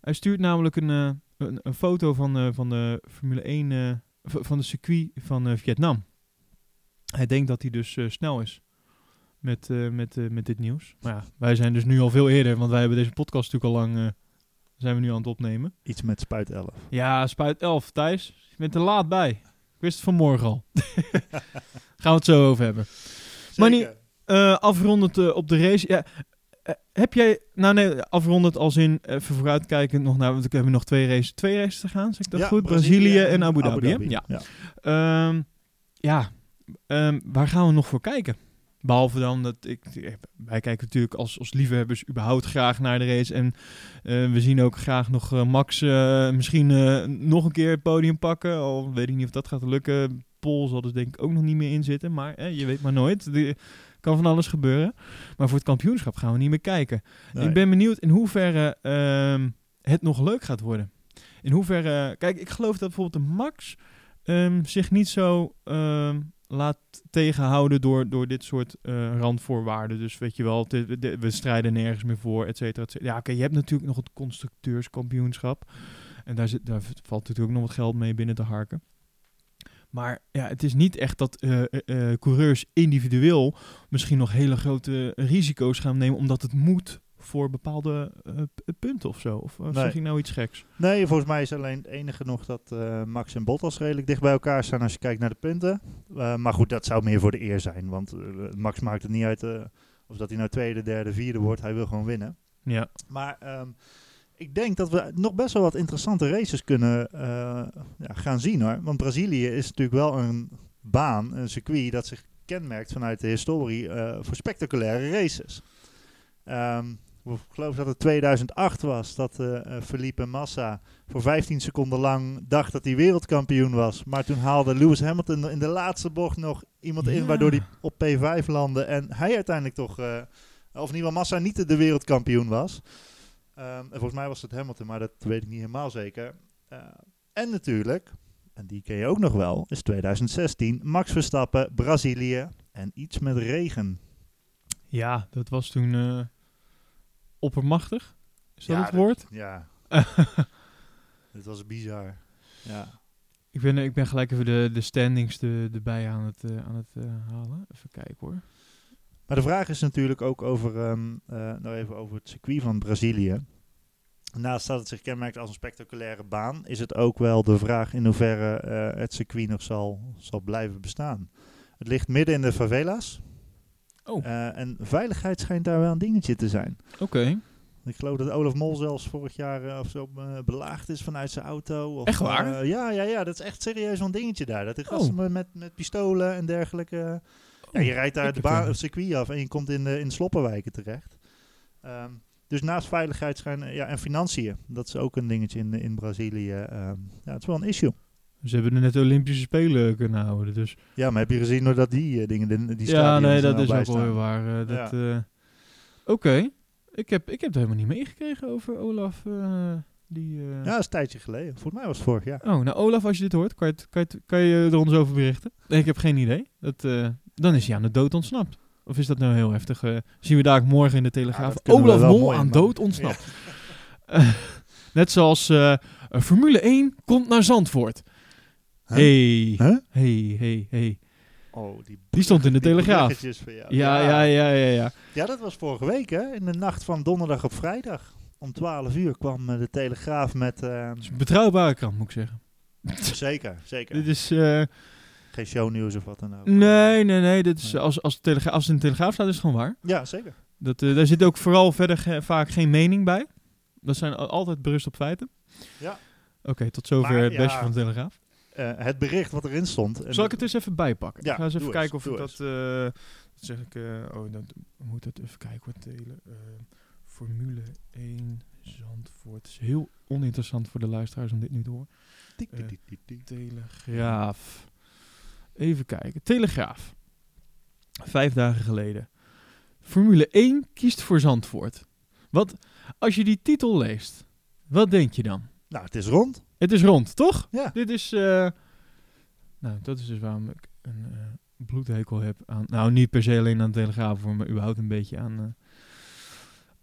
Speaker 1: hij stuurt namelijk een, eh, een, een foto van, eh, van de Formule 1, eh, v- van de circuit van eh, Vietnam. Hij denkt dat hij dus eh, snel is met, eh, met, met dit nieuws. Maar ja, wij zijn dus nu al veel eerder, want wij hebben deze podcast natuurlijk al lang... zijn we nu aan het opnemen.
Speaker 2: Iets met Spuit 11.
Speaker 1: Ja, Spuit 11, Thijs. Je bent er laat bij. Ik wist het vanmorgen al. Gaan we het zo over hebben. Maar niet-
Speaker 2: Zeker.
Speaker 1: Afrondend op de race. Ja, heb jij, nou nee, afrondend als in even vooruitkijkend nog naar, want we hebben nog twee races, twee races te gaan, zeg ik dat
Speaker 2: Ja,
Speaker 1: goed? Brazilië, en Abu Dhabi.
Speaker 2: Ja.
Speaker 1: Ja, Ehm, ja ehm, waar gaan we nog voor kijken? Behalve dan dat ik, wij kijken natuurlijk als, als liefhebbers überhaupt graag naar de race. En eh, we zien ook graag nog eh, Max eh, misschien eh, nog een keer het podium pakken. Al weet ik niet of dat gaat lukken. Pol zal er denk ik ook nog niet meer in zitten. Maar eh, je weet maar nooit. Er kan van alles gebeuren. Maar voor het kampioenschap gaan we niet meer kijken.
Speaker 2: Nee.
Speaker 1: Ik ben benieuwd in hoeverre ehm, het nog leuk gaat worden. In hoeverre... Kijk, ik geloof dat bijvoorbeeld de Max ehm, zich niet zo ehm, laat tegenhouden door, door dit soort eh, randvoorwaarden. Dus weet je wel, de- we strijden nergens meer voor, et cetera, et cetera. Ja, oké, je hebt natuurlijk nog het constructeurskampioenschap. En daar, zit, daar valt natuurlijk ook nog wat geld mee binnen te harken. Maar ja, het is niet echt dat eh, eh, eh, coureurs individueel misschien nog hele grote risico's gaan nemen, omdat het moet voor bepaalde punten of zo. Of,
Speaker 2: Nee.
Speaker 1: zeg ik nou iets geks?
Speaker 2: Nee, volgens mij is alleen het enige nog dat Max en Bottas redelijk dicht bij elkaar staan als je kijkt naar de punten. Maar goed, dat zou meer voor de eer zijn. Want Max maakt het niet uit of dat hij nou tweede, derde, vierde wordt. Hij wil gewoon winnen.
Speaker 1: Ja,
Speaker 2: Maar ehm, ik denk dat we nog best wel wat interessante races kunnen eh, ja, gaan zien hoor. Want Brazilië is natuurlijk wel een baan, een circuit dat zich kenmerkt vanuit de historie eh, voor spectaculaire races. Ehm, ik geloof dat het 2008 was dat eh, Felipe Massa voor 15 seconden lang dacht dat hij wereldkampioen was. Maar toen haalde Lewis Hamilton in de laatste bocht nog iemand in waardoor hij op P5 landde. En hij uiteindelijk toch, of in ieder geval Massa niet de wereldkampioen was. Ehm, en volgens mij was het Hamilton, maar dat weet ik niet helemaal zeker. Eh, en natuurlijk, en die ken je ook nog wel, is 2016 Max Verstappen, Brazilië en iets met regen.
Speaker 1: ja dat was toen eh, oppermachtig. Is dat
Speaker 2: Ja,
Speaker 1: het woord?
Speaker 2: Ja. Het was bizar. Ja.
Speaker 1: Ik ben, ik ben gelijk even de, de standings erbij aan het, eh, aan het halen. Even kijken hoor.
Speaker 2: Maar de vraag is natuurlijk ook over, ehm, eh, nou even over het circuit van Brazilië. Naast dat het zich kenmerkt als een spectaculaire baan, is het ook wel de vraag in hoeverre eh, het circuit nog zal, zal blijven bestaan. Het ligt midden in de favela's.
Speaker 1: Oh.
Speaker 2: Eh, en veiligheid schijnt daar wel een dingetje te zijn.
Speaker 1: Oké.
Speaker 2: Ik geloof dat Olaf Mol zelfs vorig jaar eh, of zo belaagd is vanuit zijn auto. Of,
Speaker 1: Echt waar?
Speaker 2: ja, ja, ja, dat is echt serieus een dingetje daar. Dat er
Speaker 1: Oh.
Speaker 2: gasten met, met pistolen en dergelijke. Ja, je rijdt daar de baan,
Speaker 1: eh,
Speaker 2: het circuit af en je komt in de, in de sloppenwijken terecht. Ehm, dus naast veiligheid schijnen, ja, en financiën, dat is ook een dingetje in, in Brazilië. ehm, ja, het is wel een issue.
Speaker 1: Ze hebben er net de Olympische Spelen kunnen houden. Dus
Speaker 2: Ja, maar heb je gezien dat die eh, dingen, die, die
Speaker 1: ja, nee,
Speaker 2: er
Speaker 1: dat
Speaker 2: nou
Speaker 1: is ook wel weer waar. eh, dat, eh, Oké. Ik, heb, ik heb het helemaal niet meegekregen over Olaf. eh, die, eh,
Speaker 2: Ja, dat is een tijdje geleden. Volgens mij was het vorig jaar.
Speaker 1: Oh, nou Olaf, als je dit hoort, kan je, kan je, kan je er ons over berichten? Nee, ik heb geen idee. Dat, eh, dan is hij aan de dood ontsnapt. Of is dat nou heel heftig? eh, zien we daar ook morgen in de Telegraaf. Olaf Mol
Speaker 2: mooi
Speaker 1: aan
Speaker 2: maken.
Speaker 1: dood ontsnapt. Eh, net zoals eh, Formule 1 komt naar Zandvoort.
Speaker 2: Huh?
Speaker 1: Hey,
Speaker 2: Huh?
Speaker 1: hey, hey, hey.
Speaker 2: Oh, die,
Speaker 1: Die stond in de
Speaker 2: die
Speaker 1: Telegraaf. Ja, ja, ja, ja, ja.
Speaker 2: Ja, dat was vorige week, hè? In de nacht van donderdag op vrijdag. Om 12 uur kwam de Telegraaf met... eh,
Speaker 1: Het is een betrouwbare krant, moet ik zeggen.
Speaker 2: zeker, zeker.
Speaker 1: Dit is... eh,
Speaker 2: Geen shownieuws of wat dan ook.
Speaker 1: nee, nee, nee. Dit is, als, als, de als het in de Telegraaf staat, is het gewoon waar.
Speaker 2: Ja, zeker.
Speaker 1: Dat, eh, daar zit ook vooral verder ge- vaak geen mening bij. Dat zijn al- altijd berust op feiten.
Speaker 2: Ja.
Speaker 1: Oké, tot zover
Speaker 2: Maar,
Speaker 1: het bestje
Speaker 2: ja.
Speaker 1: van de Telegraaf.
Speaker 2: Eh, het bericht wat erin stond. en
Speaker 1: Zal ik het eens even bijpakken?
Speaker 2: Ja,
Speaker 1: ik ga eens even
Speaker 2: eens,
Speaker 1: kijken of
Speaker 2: doe
Speaker 1: ik dat... eh, zeg ik... eh, oh, moet het even kijken. Wat tele, eh, Formule 1 Zandvoort. Het is heel oninteressant voor de luisteraars om dit nu te horen. Eh. Telegraaf. Even kijken. Telegraaf. Vijf dagen geleden. Formule 1 kiest voor Zandvoort. Wat, als je die titel leest, wat denk je dan?
Speaker 2: Nou, het is rond.
Speaker 1: Het is rond, toch?
Speaker 2: Ja.
Speaker 1: Dit is. eh, nou, dat is dus waarom ik een eh, bloedhekel heb aan. Nou, niet per se alleen aan de Telegraaf, maar überhaupt een beetje aan. eh,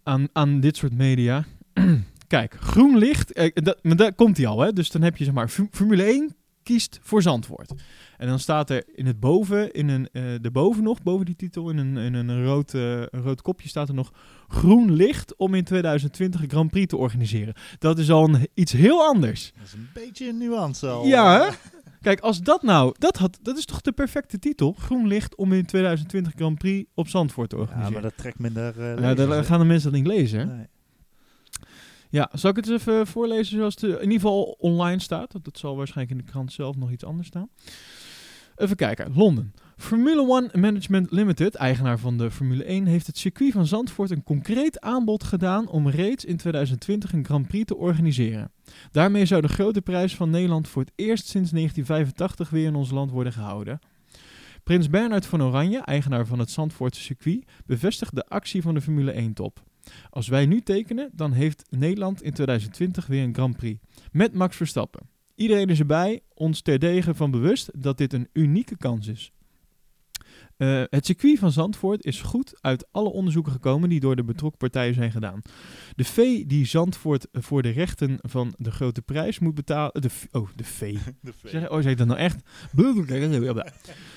Speaker 1: aan, aan dit soort media. Kijk, groen licht. eh, dat, maar daar komt hij al, hè? Dus dan heb je zeg maar. Formule 1 kiest voor Zandvoort. En dan staat er in het boven, in een, eh de boven nog, boven die titel, in een, in een, rood, eh, een rood kopje staat er nog groen licht om in 2020 een Grand Prix te organiseren. Dat is al een, iets heel anders.
Speaker 2: Dat is een beetje een nuance al.
Speaker 1: Ja,
Speaker 2: eh.
Speaker 1: hè? Kijk, als dat nou, dat, had, dat is toch de perfecte titel? Groen licht om in 2020 Grand Prix op Zandvoort te
Speaker 2: Ja,
Speaker 1: organiseren.
Speaker 2: maar dat trekt minder eh
Speaker 1: ja,
Speaker 2: lezers,
Speaker 1: dan gaan de mensen dat niet lezen. Hè?
Speaker 2: Nee.
Speaker 1: Ja, zal ik het even voorlezen zoals het in ieder geval online staat? Dat zal waarschijnlijk in de krant zelf nog iets anders staan. Even kijken. Londen. Formule One Management Limited, eigenaar van de Formule 1, heeft het circuit van Zandvoort een concreet aanbod gedaan om reeds in 2020 een Grand Prix te organiseren. Daarmee zou de grote prijs van Nederland voor het eerst sinds 1985 weer in ons land worden gehouden. Prins Bernhard van Oranje, eigenaar van het Zandvoortse circuit, bevestigt de actie van de Formule 1-top. Als wij nu tekenen, dan heeft Nederland in 2020 weer een Grand Prix. Met Max Verstappen. Iedereen is erbij, ons terdege van bewust dat dit een unieke kans is. Eh, het circuit van Zandvoort is goed uit alle onderzoeken gekomen die door de betrokken partijen zijn gedaan. De fee die Zandvoort voor de rechten van de grote prijs moet betalen. De, oh, de fee.
Speaker 2: De V.
Speaker 1: Zeg, oh, zeg ik dat nou echt?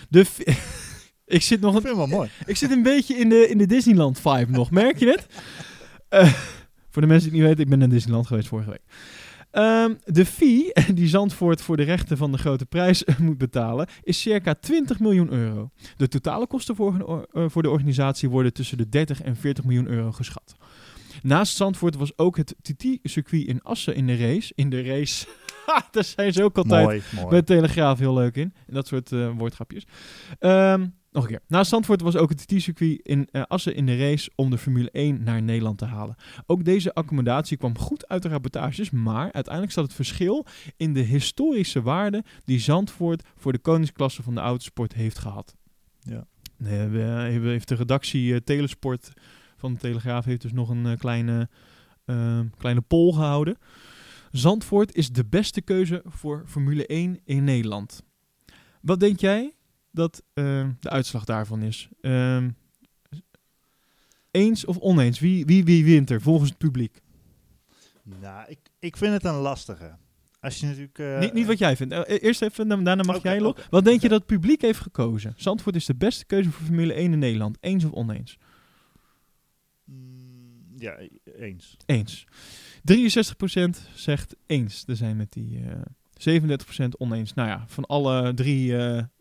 Speaker 1: De fee. ik zit nog
Speaker 2: Ik
Speaker 1: een
Speaker 2: vind het wel mooi.
Speaker 1: ik zit een beetje in de, in de Disneyland vibe nog. Merk je het? Eh, voor de mensen die het niet weten, ik ben naar Disneyland geweest vorige week. Ehm, de fee die Zandvoort voor de rechten van de grote prijs moet betalen is circa 20 miljoen euro. De totale kosten voor, eh, voor de organisatie worden tussen de 30 en 40 miljoen euro geschat. Naast Zandvoort was ook het TT-circuit in Assen in de race. In de race. Daar zijn ze ook altijd
Speaker 2: Mooi, mooi.
Speaker 1: met Telegraaf heel leuk in. En dat soort eh, woordgrapjes. Ehm, nog een keer. Naast Zandvoort was ook het TT-circuit in eh, Assen in de race om de Formule 1 naar Nederland te halen. Ook deze accommodatie kwam goed uit de rapportages, maar uiteindelijk zat het verschil in de historische waarde die Zandvoort voor de koningsklasse van de autosport heeft gehad.
Speaker 2: Ja.
Speaker 1: Nee, we, we- heeft de redactie eh, Telesport van de Telegraaf heeft dus nog een eh, kleine, kleine poll gehouden. Zandvoort is de beste keuze voor Formule 1 in Nederland. Wat denk jij dat eh, de uitslag daarvan is? Ehm, eens of oneens? Wie, wie, wie wint er volgens het publiek?
Speaker 2: Nou, ik, ik vind het een lastige. Als je natuurlijk... eh,
Speaker 1: niet, niet wat jij vindt. Eh, eerst even, daarna mag jij,
Speaker 2: oké.
Speaker 1: Wat denk je dat het publiek heeft gekozen? Zandvoort is de beste keuze voor Formule 1 in Nederland. Eens of oneens?
Speaker 2: mm, ja, eens.
Speaker 1: Eens. 63% zegt eens. Er zijn met die eh 37% oneens. Nou ja, van alle drie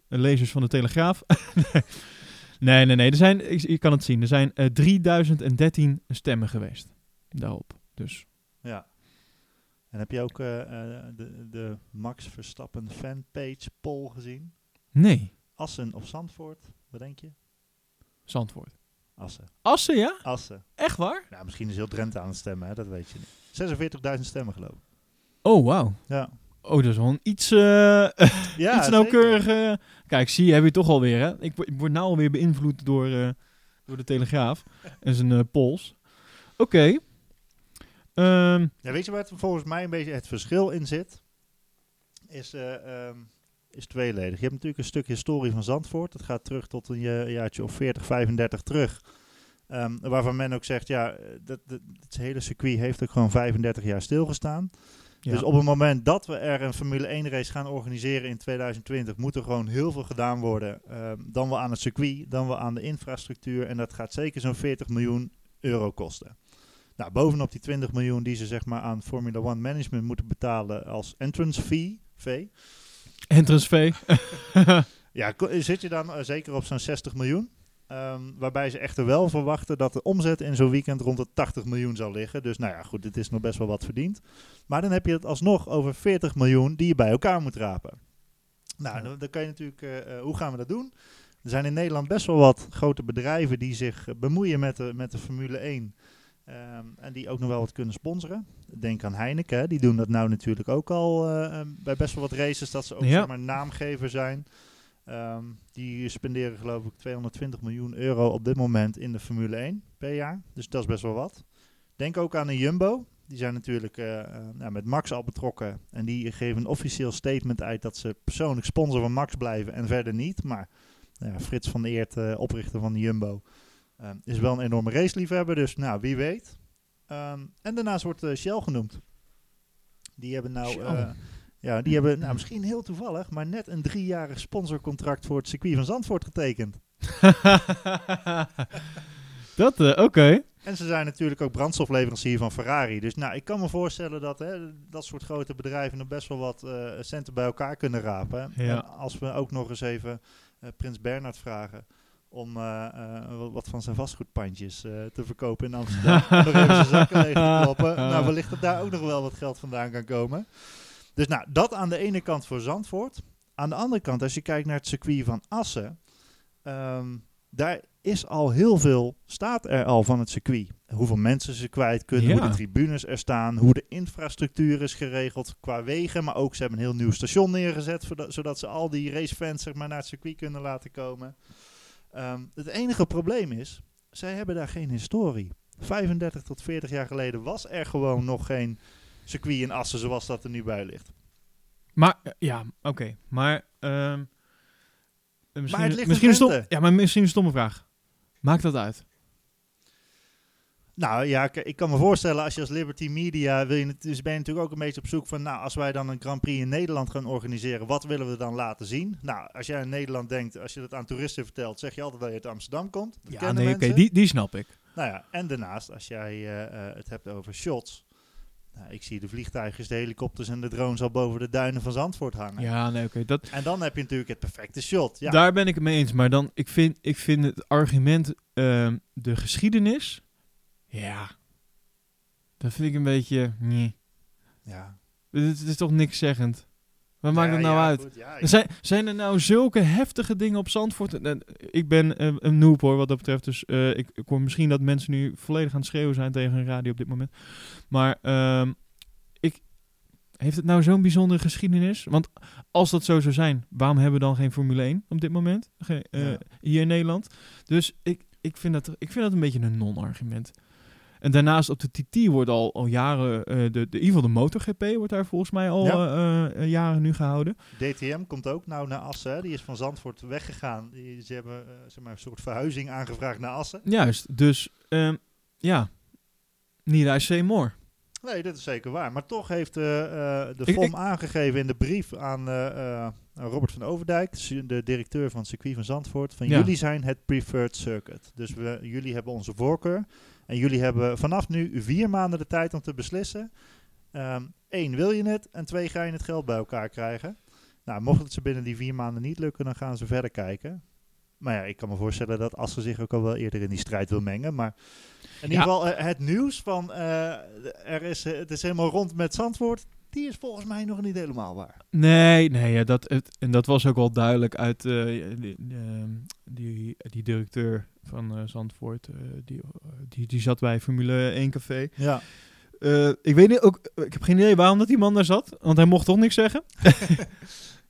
Speaker 1: lezers van de Telegraaf. nee, nee, nee. Er zijn, ik, je kan het zien. Er zijn eh 3013 stemmen geweest. Daarop. Dus
Speaker 2: Ja. En heb je ook eh, eh, de, de Max Verstappen fanpage poll gezien?
Speaker 1: nee.
Speaker 2: Assen of Zandvoort? Wat denk je?
Speaker 1: Zandvoort.
Speaker 2: Assen.
Speaker 1: Assen, ja?
Speaker 2: Assen.
Speaker 1: Echt waar?
Speaker 2: Nou, misschien is heel Drenthe aan het stemmen, hè? dat weet je niet. 46.000 stemmen geloof ik.
Speaker 1: Oh, wauw.
Speaker 2: Ja.
Speaker 1: Oh, dat is wel een iets, eh
Speaker 2: Ja,
Speaker 1: iets. Kijk, zie je, heb je toch alweer, hè? Ik, word- ik word nou alweer beïnvloed door, eh, door de Telegraaf en zijn eh polls. Oké. Ehm,
Speaker 2: Ja, weet je waar het volgens mij een beetje het verschil in zit? Is, ehm, is tweeledig. Je hebt natuurlijk een stuk historie van Zandvoort. Dat gaat terug tot een ja- jaartje of 40, 35 terug. Ehm, waarvan men ook zegt, ja, dat, dat, het hele circuit heeft ook gewoon 35 jaar stilgestaan.
Speaker 1: Ja.
Speaker 2: Dus op het moment dat we er een Formule 1 race gaan organiseren in 2020, moet er gewoon heel veel gedaan worden. ehm, dan wel aan het circuit, dan wel aan de infrastructuur. En dat gaat zeker zo'n 40 miljoen euro kosten. Nou, bovenop die 20 miljoen die ze zeg maar aan Formula 1 management moeten betalen als entrance fee.
Speaker 1: Entrance fee.
Speaker 2: Ja, zit je dan eh, zeker op zo'n 60 miljoen? Ehm, waarbij ze echter wel verwachten dat de omzet in zo'n weekend rond de 80 miljoen zal liggen. Dus nou ja, goed, dit is nog best wel wat verdiend. Maar dan heb je het alsnog over 40 miljoen die je bij elkaar moet rapen. Nou, dan, dan kan je natuurlijk, eh, eh, hoe gaan we dat doen? Er zijn in Nederland best wel wat grote bedrijven die zich eh, bemoeien met de, met de Formule 1. Ehm, en die ook nog wel wat kunnen sponsoren. Denk aan Heineken, hè, die doen dat nou natuurlijk ook al bij best wel wat races, dat ze ook
Speaker 1: Ja.
Speaker 2: zeg maar naamgever zijn. Ehm, die spenderen geloof ik 220 miljoen euro op dit moment in de Formule 1 per jaar. Dus dat is best wel wat. Denk ook aan een Jumbo. Die zijn natuurlijk eh, eh, nou, met Max al betrokken. En die geven een officieel statement uit dat ze persoonlijk sponsor van Max blijven en verder niet. Maar nou Frits van Eert, eh, oprichter van de Jumbo, is wel een enorme raceliefhebber. Dus nou, wie weet. Ehm, en daarnaast wordt Shell genoemd. Die hebben nou... Ja, die hebben nou, misschien heel toevallig, maar net een driejarig sponsorcontract voor het circuit van Zandvoort getekend.
Speaker 1: dat, eh, oké.
Speaker 2: En ze zijn natuurlijk ook brandstofleverancier van Ferrari. Dus nou, ik kan me voorstellen dat hè, dat soort grote bedrijven nog best wel wat eh, centen bij elkaar kunnen rapen.
Speaker 1: Ja.
Speaker 2: En als we ook nog eens even eh, Prins Bernhard vragen om wat- van zijn vastgoedpandjes te verkopen in Amsterdam. en nog even zijn zakken leeg te kloppen. Nou, wellicht dat daar ook nog wel wat geld vandaan kan komen. Dus nou, dat aan de ene kant voor Zandvoort. Aan de andere kant, als je kijkt naar het circuit van Assen, ehm, daar is al heel veel, staat er al van het circuit. Hoeveel mensen ze kwijt kunnen, hoe de tribunes er staan, hoe de infrastructuur is geregeld qua wegen. Maar ook ze hebben een heel nieuw station neergezet, zodat, zodat ze al die racefans zeg maar, naar het circuit kunnen laten komen. Ehm, het enige probleem is, zij hebben daar geen historie. 35 tot 40 jaar geleden was er gewoon nog geen circuit in Assen zoals dat er nu bij ligt.
Speaker 1: Maar, eh, ja, oké. Maar, ehm, eh, misschien,
Speaker 2: het ligt in
Speaker 1: misschien een stom. Ja, maar misschien een stomme vraag. Maakt dat uit?
Speaker 2: Nou ja, ik kan me voorstellen als je als Liberty Media wil je, het- dus ben je natuurlijk ook een beetje op zoek van, nou, als wij dan een Grand Prix in Nederland gaan organiseren, wat willen we dan laten zien? Nou, als jij in Nederland denkt, als je dat aan toeristen vertelt, zeg je altijd dat je uit Amsterdam komt. Dat
Speaker 1: Ja, nee, oké, die, die snap ik.
Speaker 2: Nou ja, en daarnaast, als jij eh, het hebt over shots, nou, ik zie de vliegtuigjes, de helikopters en de drones al boven de duinen van Zandvoort hangen.
Speaker 1: Ja, nee, oké. dat,
Speaker 2: En dan heb je natuurlijk het perfecte shot. Ja,
Speaker 1: Daar ben ik het mee eens. Maar dan, ik vind, ik vind het argument, ehm, de geschiedenis, ja, dat vind ik een beetje, nee.
Speaker 2: ja.
Speaker 1: Het, het is toch niks zeggend. Wat maakt het nou uit?
Speaker 2: goed,
Speaker 1: Zijn, zijn er nou zulke heftige dingen op Zandvoort? En ik ben eh, een noob hoor, wat dat betreft. Dus eh, ik, ik hoor misschien dat mensen nu volledig aan het schreeuwen zijn tegen een radio op dit moment. Maar ehm, ik, heeft het nou zo'n bijzondere geschiedenis? Want als dat zo zou zijn, waarom hebben we dan geen Formule 1 op dit moment? Ge- eh,
Speaker 2: Ja.
Speaker 1: Hier in Nederland. Dus ik, ik, vind dat, ik vind dat een beetje een non-argument. En daarnaast op de TT wordt al, al jaren, eh, de, de, in ieder geval de MotoGP wordt daar volgens mij al
Speaker 2: Ja.
Speaker 1: eh, eh, jaren nu gehouden.
Speaker 2: DTM komt ook nou naar Assen. hè. Die is van Zandvoort weggegaan. Die, ze hebben zeg maar, een soort verhuizing aangevraagd naar Assen.
Speaker 1: Juist, dus ehm, ja, niet I say more.
Speaker 2: Nee, dat is zeker waar. Maar toch heeft de FOM
Speaker 1: ik-
Speaker 2: aangegeven in de brief aan Robert van Overdijk, de directeur van het circuit van Zandvoort, van
Speaker 1: Ja.
Speaker 2: jullie zijn het preferred circuit. Dus we, jullie hebben onze voorkeur. En jullie hebben vanaf nu vier maanden de tijd om te beslissen. Eén, wil je het? En twee, ga je het geld bij elkaar krijgen? Nou, mocht het ze binnen die vier maanden niet lukken, dan gaan ze verder kijken. Maar ja, ik kan me voorstellen dat Assen zich ook al wel eerder in die strijd wil mengen. Maar in ieder geval eh, het nieuws van eh, er is, het is helemaal rond met Zandvoort, die is volgens mij nog niet helemaal waar.
Speaker 1: Nee, nee, ja, dat, het, en dat was ook wel duidelijk uit eh, die, ehm, die, die directeur van eh, Zandvoort. eh, die, die, die zat bij Formule 1 Café.
Speaker 2: Ja.
Speaker 1: Eh, ik weet niet, ook, ik heb geen idee waarom dat die man daar zat, want hij mocht toch niks zeggen.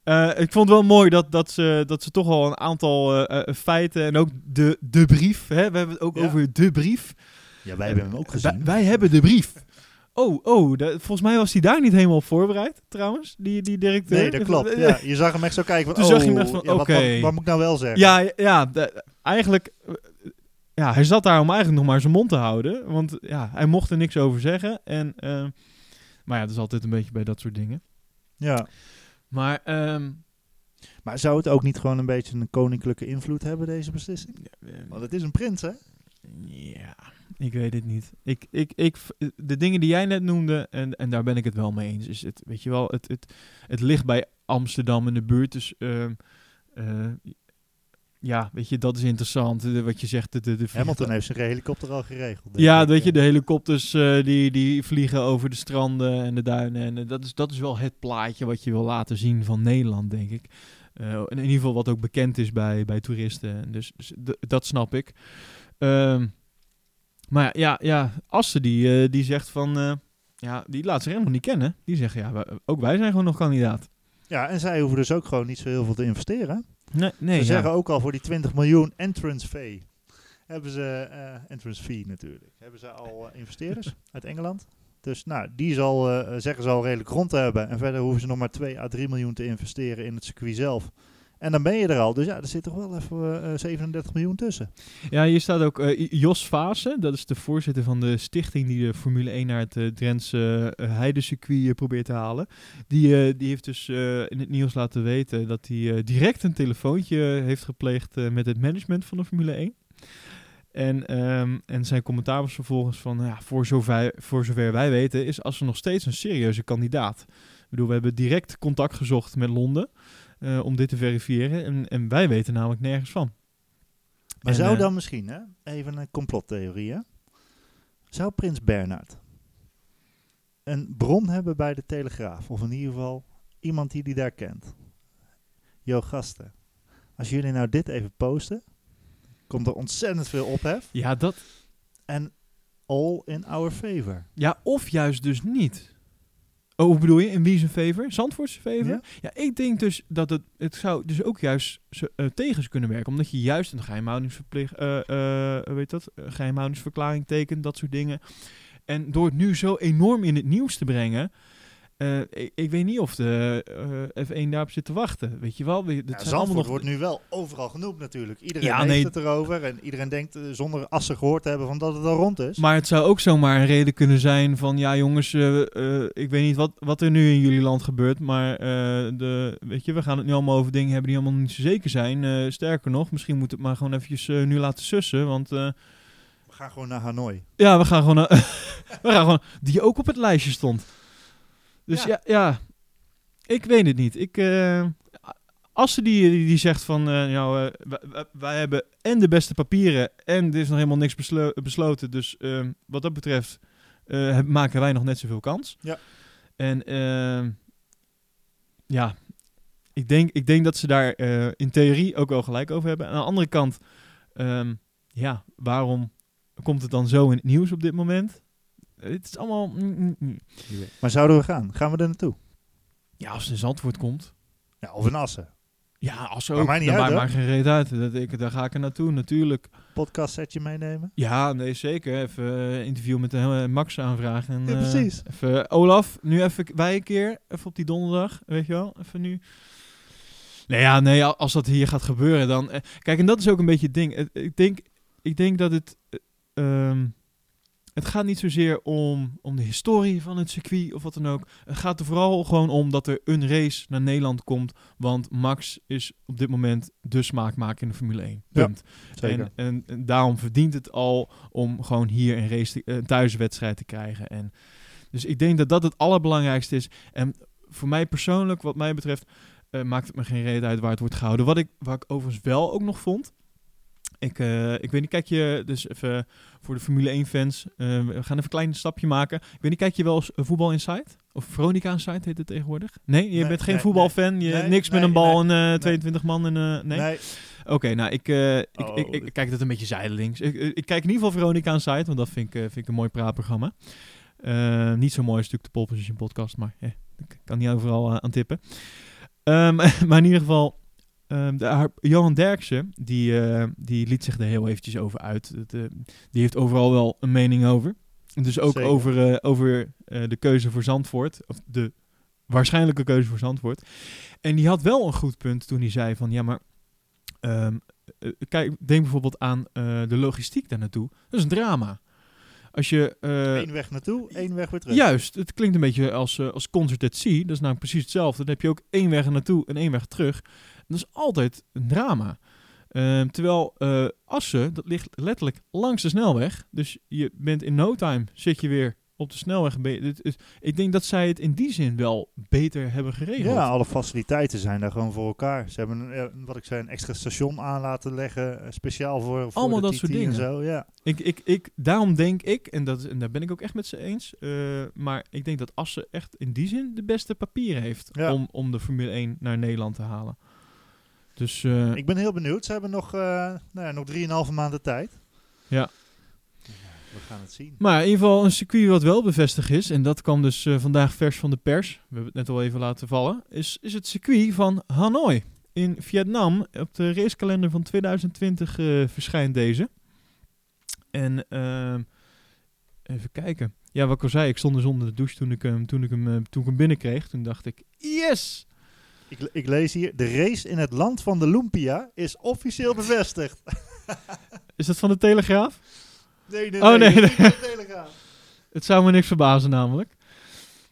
Speaker 1: Eh, ik vond het wel mooi dat, dat, ze, dat ze toch al een aantal feiten en ook de, de brief, hè, we hebben het ook
Speaker 2: Ja.
Speaker 1: over de brief.
Speaker 2: Ja, wij hebben hem ook gezien.
Speaker 1: Wij, wij hebben de brief. Oh, oh, volgens mij was hij daar niet helemaal op voorbereid, trouwens, die, die directeur.
Speaker 2: Nee, dat klopt. Ja, je zag hem echt zo kijken van,
Speaker 1: Toen
Speaker 2: oh,
Speaker 1: zag je hem echt van,
Speaker 2: ja,
Speaker 1: oké.
Speaker 2: wat, wat moet ik nou wel zeggen?
Speaker 1: Ja, ja, de- eigenlijk. eh, Ja, hij zat daar om eigenlijk nog maar zijn mond te houden. Want ja, hij mocht er niks over zeggen. En, eh, maar ja, dat is altijd een beetje bij dat soort dingen.
Speaker 2: ja.
Speaker 1: Maar ehm,
Speaker 2: Maar zou het ook niet gewoon een beetje een koninklijke invloed hebben, deze beslissing?
Speaker 1: ja,
Speaker 2: Want het is een prins, hè?
Speaker 1: ja, ik weet het niet. Ik, ik, ik, de dingen die jij net noemde, en, en daar ben ik het wel mee eens, is het, weet je wel, het, het, het ligt bij Amsterdam in de buurt. Dus ehm, eh, ja, weet je, dat is interessant. De- wat je zegt, de, de, de
Speaker 2: Hamilton heeft zijn helikopter al geregeld.
Speaker 1: Ja,
Speaker 2: ik.
Speaker 1: weet je, de helikopters eh, die, die vliegen over de stranden en de duinen. En eh, dat, is, dat is wel het plaatje wat je wil laten zien van Nederland, denk ik. In ieder geval wat ook bekend is bij, bij toeristen. Dus, dus dat snap ik. Ehm, maar ja, ja, Assen die, eh, die zegt van... eh, ja, die laat zich helemaal niet kennen. Die zeggen, ja, wij- ook wij zijn gewoon nog kandidaat.
Speaker 2: Ja, en zij hoeven dus ook gewoon niet zo heel veel te investeren.
Speaker 1: Nee, nee
Speaker 2: ze
Speaker 1: ja.
Speaker 2: zeggen ook al voor die 20 miljoen entrance fee. Hebben ze, eh, entrance fee natuurlijk, hebben ze al investeerders uit Engeland. Dus nou, die zal, zeggen ze al redelijk rond te hebben. En verder hoeven ze nog maar 2 à 3 miljoen te investeren in het circuit zelf. En dan ben je er al. Dus ja, er zit toch wel even eh, 37 miljoen tussen.
Speaker 1: Ja, hier staat ook eh, Jos Vaassen. Dat is de voorzitter van de stichting die de Formule 1 naar het uh, Drentse heidecircuit probeert te halen. Die, die heeft dus in het nieuws laten weten dat hij direct een telefoontje heeft gepleegd met het management van de Formule 1. En, um, en zijn commentaar was vervolgens van, ja, voor zover, voor zover wij weten is Assen nog steeds een serieuze kandidaat. Ik bedoel, we hebben direct contact gezocht met Londen uh, om dit te verifiëren en, en wij weten namelijk nergens van.
Speaker 2: Maar en, zou uh, dan misschien, hè, even een complottheorie, hè? zou Prins Bernhard een bron hebben bij de Telegraaf? Of in ieder geval iemand die die daar kent? Jo, gasten, als jullie nou dit even posten, komt er ontzettend veel ophef.
Speaker 1: Ja, dat...
Speaker 2: En all in our favor.
Speaker 1: Ja, of juist dus niet. Oh, hoe bedoel je? In wie zijn favor? Zandvoortse favor?
Speaker 2: Ja?
Speaker 1: ja, ik denk dus dat het, het zou dus ook juist uh, tegen ze kunnen werken. Omdat je juist een geheimhoudingsverplicht, uh, uh, weet dat, geheimhoudingsverklaring tekent, dat soort dingen. En door het nu zo enorm in het nieuws te brengen, uh, ik, ik, weet niet of de uh, F1 daarop zit te wachten. Weet je wel? Dat
Speaker 2: ja,
Speaker 1: zijn nog...
Speaker 2: wordt nu wel overal genoemd natuurlijk. Iedereen
Speaker 1: Ja,
Speaker 2: heeft
Speaker 1: nee.
Speaker 2: het erover. En iedereen denkt uh, zonder assen gehoord te hebben van dat het al rond is.
Speaker 1: Maar het zou ook zomaar een reden kunnen zijn van... Ja jongens, ik weet niet wat, wat er nu in jullie land gebeurt. Maar de, weet je, we gaan het nu allemaal over dingen hebben die allemaal niet zo zeker zijn. Sterker nog, misschien moet het maar gewoon eventjes nu laten sussen. Want...
Speaker 2: we gaan gewoon naar Hanoi.
Speaker 1: Ja, we gaan gewoon naar... we gaan gewoon... Die ook op het lijstje stond. Dus ja, ja, ja, ik weet het niet. Ik, uh, Assen die, die, die zegt van, uh, nou, uh, wij, wij, hebben en de beste papieren en er is nog helemaal niks beslo besloten. Dus uh, wat dat betreft maken wij nog net zoveel kans.
Speaker 2: Ja.
Speaker 1: En ja, ik denk, ik denk dat ze daar in theorie ook wel gelijk over hebben. Aan de andere kant, um, ja, waarom komt het dan zo in het nieuws op dit moment? Het is allemaal... Mm, mm.
Speaker 2: Maar zouden we gaan? Gaan we er naartoe?
Speaker 1: Ja, als het in Zandvoort komt.
Speaker 2: Ja, of in Assen.
Speaker 1: Ja, als ook.
Speaker 2: Maar mij niet uit,
Speaker 1: maakt maar geen reet uit. Dat ik, daar ga ik er naartoe, natuurlijk.
Speaker 2: Podcast setje meenemen?
Speaker 1: Ja, nee, zeker. Even uh, interview met uh, Max aanvragen. En,
Speaker 2: ja, precies.
Speaker 1: Uh, even, Olaf, nu even wij een keer. Even op die donderdag, weet je wel. Even nu... Nee, ja, nee, als dat hier gaat gebeuren, dan... eh, kijk, en dat is ook een beetje het ding. ik, denk, ik denk dat het... Um, het gaat niet zozeer om, om de historie van het circuit of wat dan ook. Het gaat er vooral gewoon om dat er een race naar Nederland komt. Want Max is op dit moment de smaakmaker in de Formule 1. Punt.
Speaker 2: Ja,
Speaker 1: en, en, en, daarom verdient het al om gewoon hier een, race te, een thuiswedstrijd te krijgen. En dus ik denk dat dat het allerbelangrijkste is. En voor mij persoonlijk, wat mij betreft, uh, maakt het me geen reden uit waar het wordt gehouden. Wat ik, wat ik overigens wel ook nog vond... Ik, uh, ik weet niet, kijk je dus even voor de Formule 1-fans. Uh, we gaan even een klein stapje maken. Ik weet niet, kijk je wel eens Voetbal Insight? Of Veronica Insight heet het tegenwoordig? Nee, je
Speaker 2: nee,
Speaker 1: bent geen
Speaker 2: nee,
Speaker 1: voetbalfan. Je
Speaker 2: nee,
Speaker 1: niks met een bal en uh, 22 man en nee.
Speaker 2: nee.
Speaker 1: Oké, okay, nou ik, uh, ik,
Speaker 2: oh,
Speaker 1: ik, ik, ik, kijk dat een beetje zijdelings. Ik, ik, kijk in ieder geval Veronica Insight, want dat vind ik, vind ik een mooi praatprogramma. Niet zo mooi is natuurlijk de Pole Position podcast, maar eh, ik kan niet overal aan tippen. Um, maar in ieder geval, Um, de, Johan Derksen, die, uh, die liet zich er heel eventjes over uit. Het, uh, die heeft overal wel een mening over. Dus ook
Speaker 2: Zeker.
Speaker 1: over, uh, over de keuze voor Zandvoort. Of de waarschijnlijke keuze voor Zandvoort. En die had wel een goed punt toen hij zei van... Ja, maar um, kijk, denk bijvoorbeeld aan de logistiek daar naartoe. Dat is een drama. Als je...
Speaker 2: Eén weg naartoe, één weg weer terug.
Speaker 1: Juist, het klinkt een beetje als, als Concert at Sea. Dat is namelijk precies hetzelfde. Dan heb je ook één weg naartoe en één weg terug. Dat is altijd een drama. Uh, terwijl uh, Assen, dat ligt letterlijk langs de snelweg. Dus je bent in no time, zit je weer op de snelweg. ik denk dat zij het in die zin wel beter hebben geregeld.
Speaker 2: Ja, alle faciliteiten zijn daar gewoon voor elkaar. Ze hebben, een, eh, wat ik zei, een extra station aan laten leggen. eh, speciaal voor, voor
Speaker 1: Allemaal dat
Speaker 2: TT
Speaker 1: soort
Speaker 2: en
Speaker 1: dingen.
Speaker 2: zo. Ja.
Speaker 1: Ik, ik, ik, daarom denk ik, en, dat, en daar ben ik ook echt met ze eens, maar ik denk dat Assen echt in die zin de beste papieren heeft
Speaker 2: Ja.
Speaker 1: om, om de Formule 1 naar Nederland te halen. Dus eh,
Speaker 2: Ik ben heel benieuwd. Ze hebben nog, eh nou ja, nog 3,5 maanden tijd.
Speaker 1: Ja.
Speaker 2: We gaan het zien.
Speaker 1: Maar in ieder geval een circuit wat wel bevestigd is, en dat kwam dus eh, vandaag vers van de pers, we hebben het net al even laten vallen, is, is het circuit van Hanoi in Vietnam. Op de racekalender van 2020 eh, verschijnt deze. En ehm, even kijken. Ja, wat ik al zei, ik stond dus onder de douche toen ik hem, toen ik hem, toen ik hem binnenkreeg. Toen dacht ik, yes!
Speaker 2: Ik, le- ik lees hier, de race in het land van de Lumpia is officieel bevestigd.
Speaker 1: Is dat van de Telegraaf?
Speaker 2: nee, nee,
Speaker 1: Oh, nee,
Speaker 2: is
Speaker 1: nee.
Speaker 2: niet van de Telegraaf.
Speaker 1: Het zou me niks verbazen namelijk.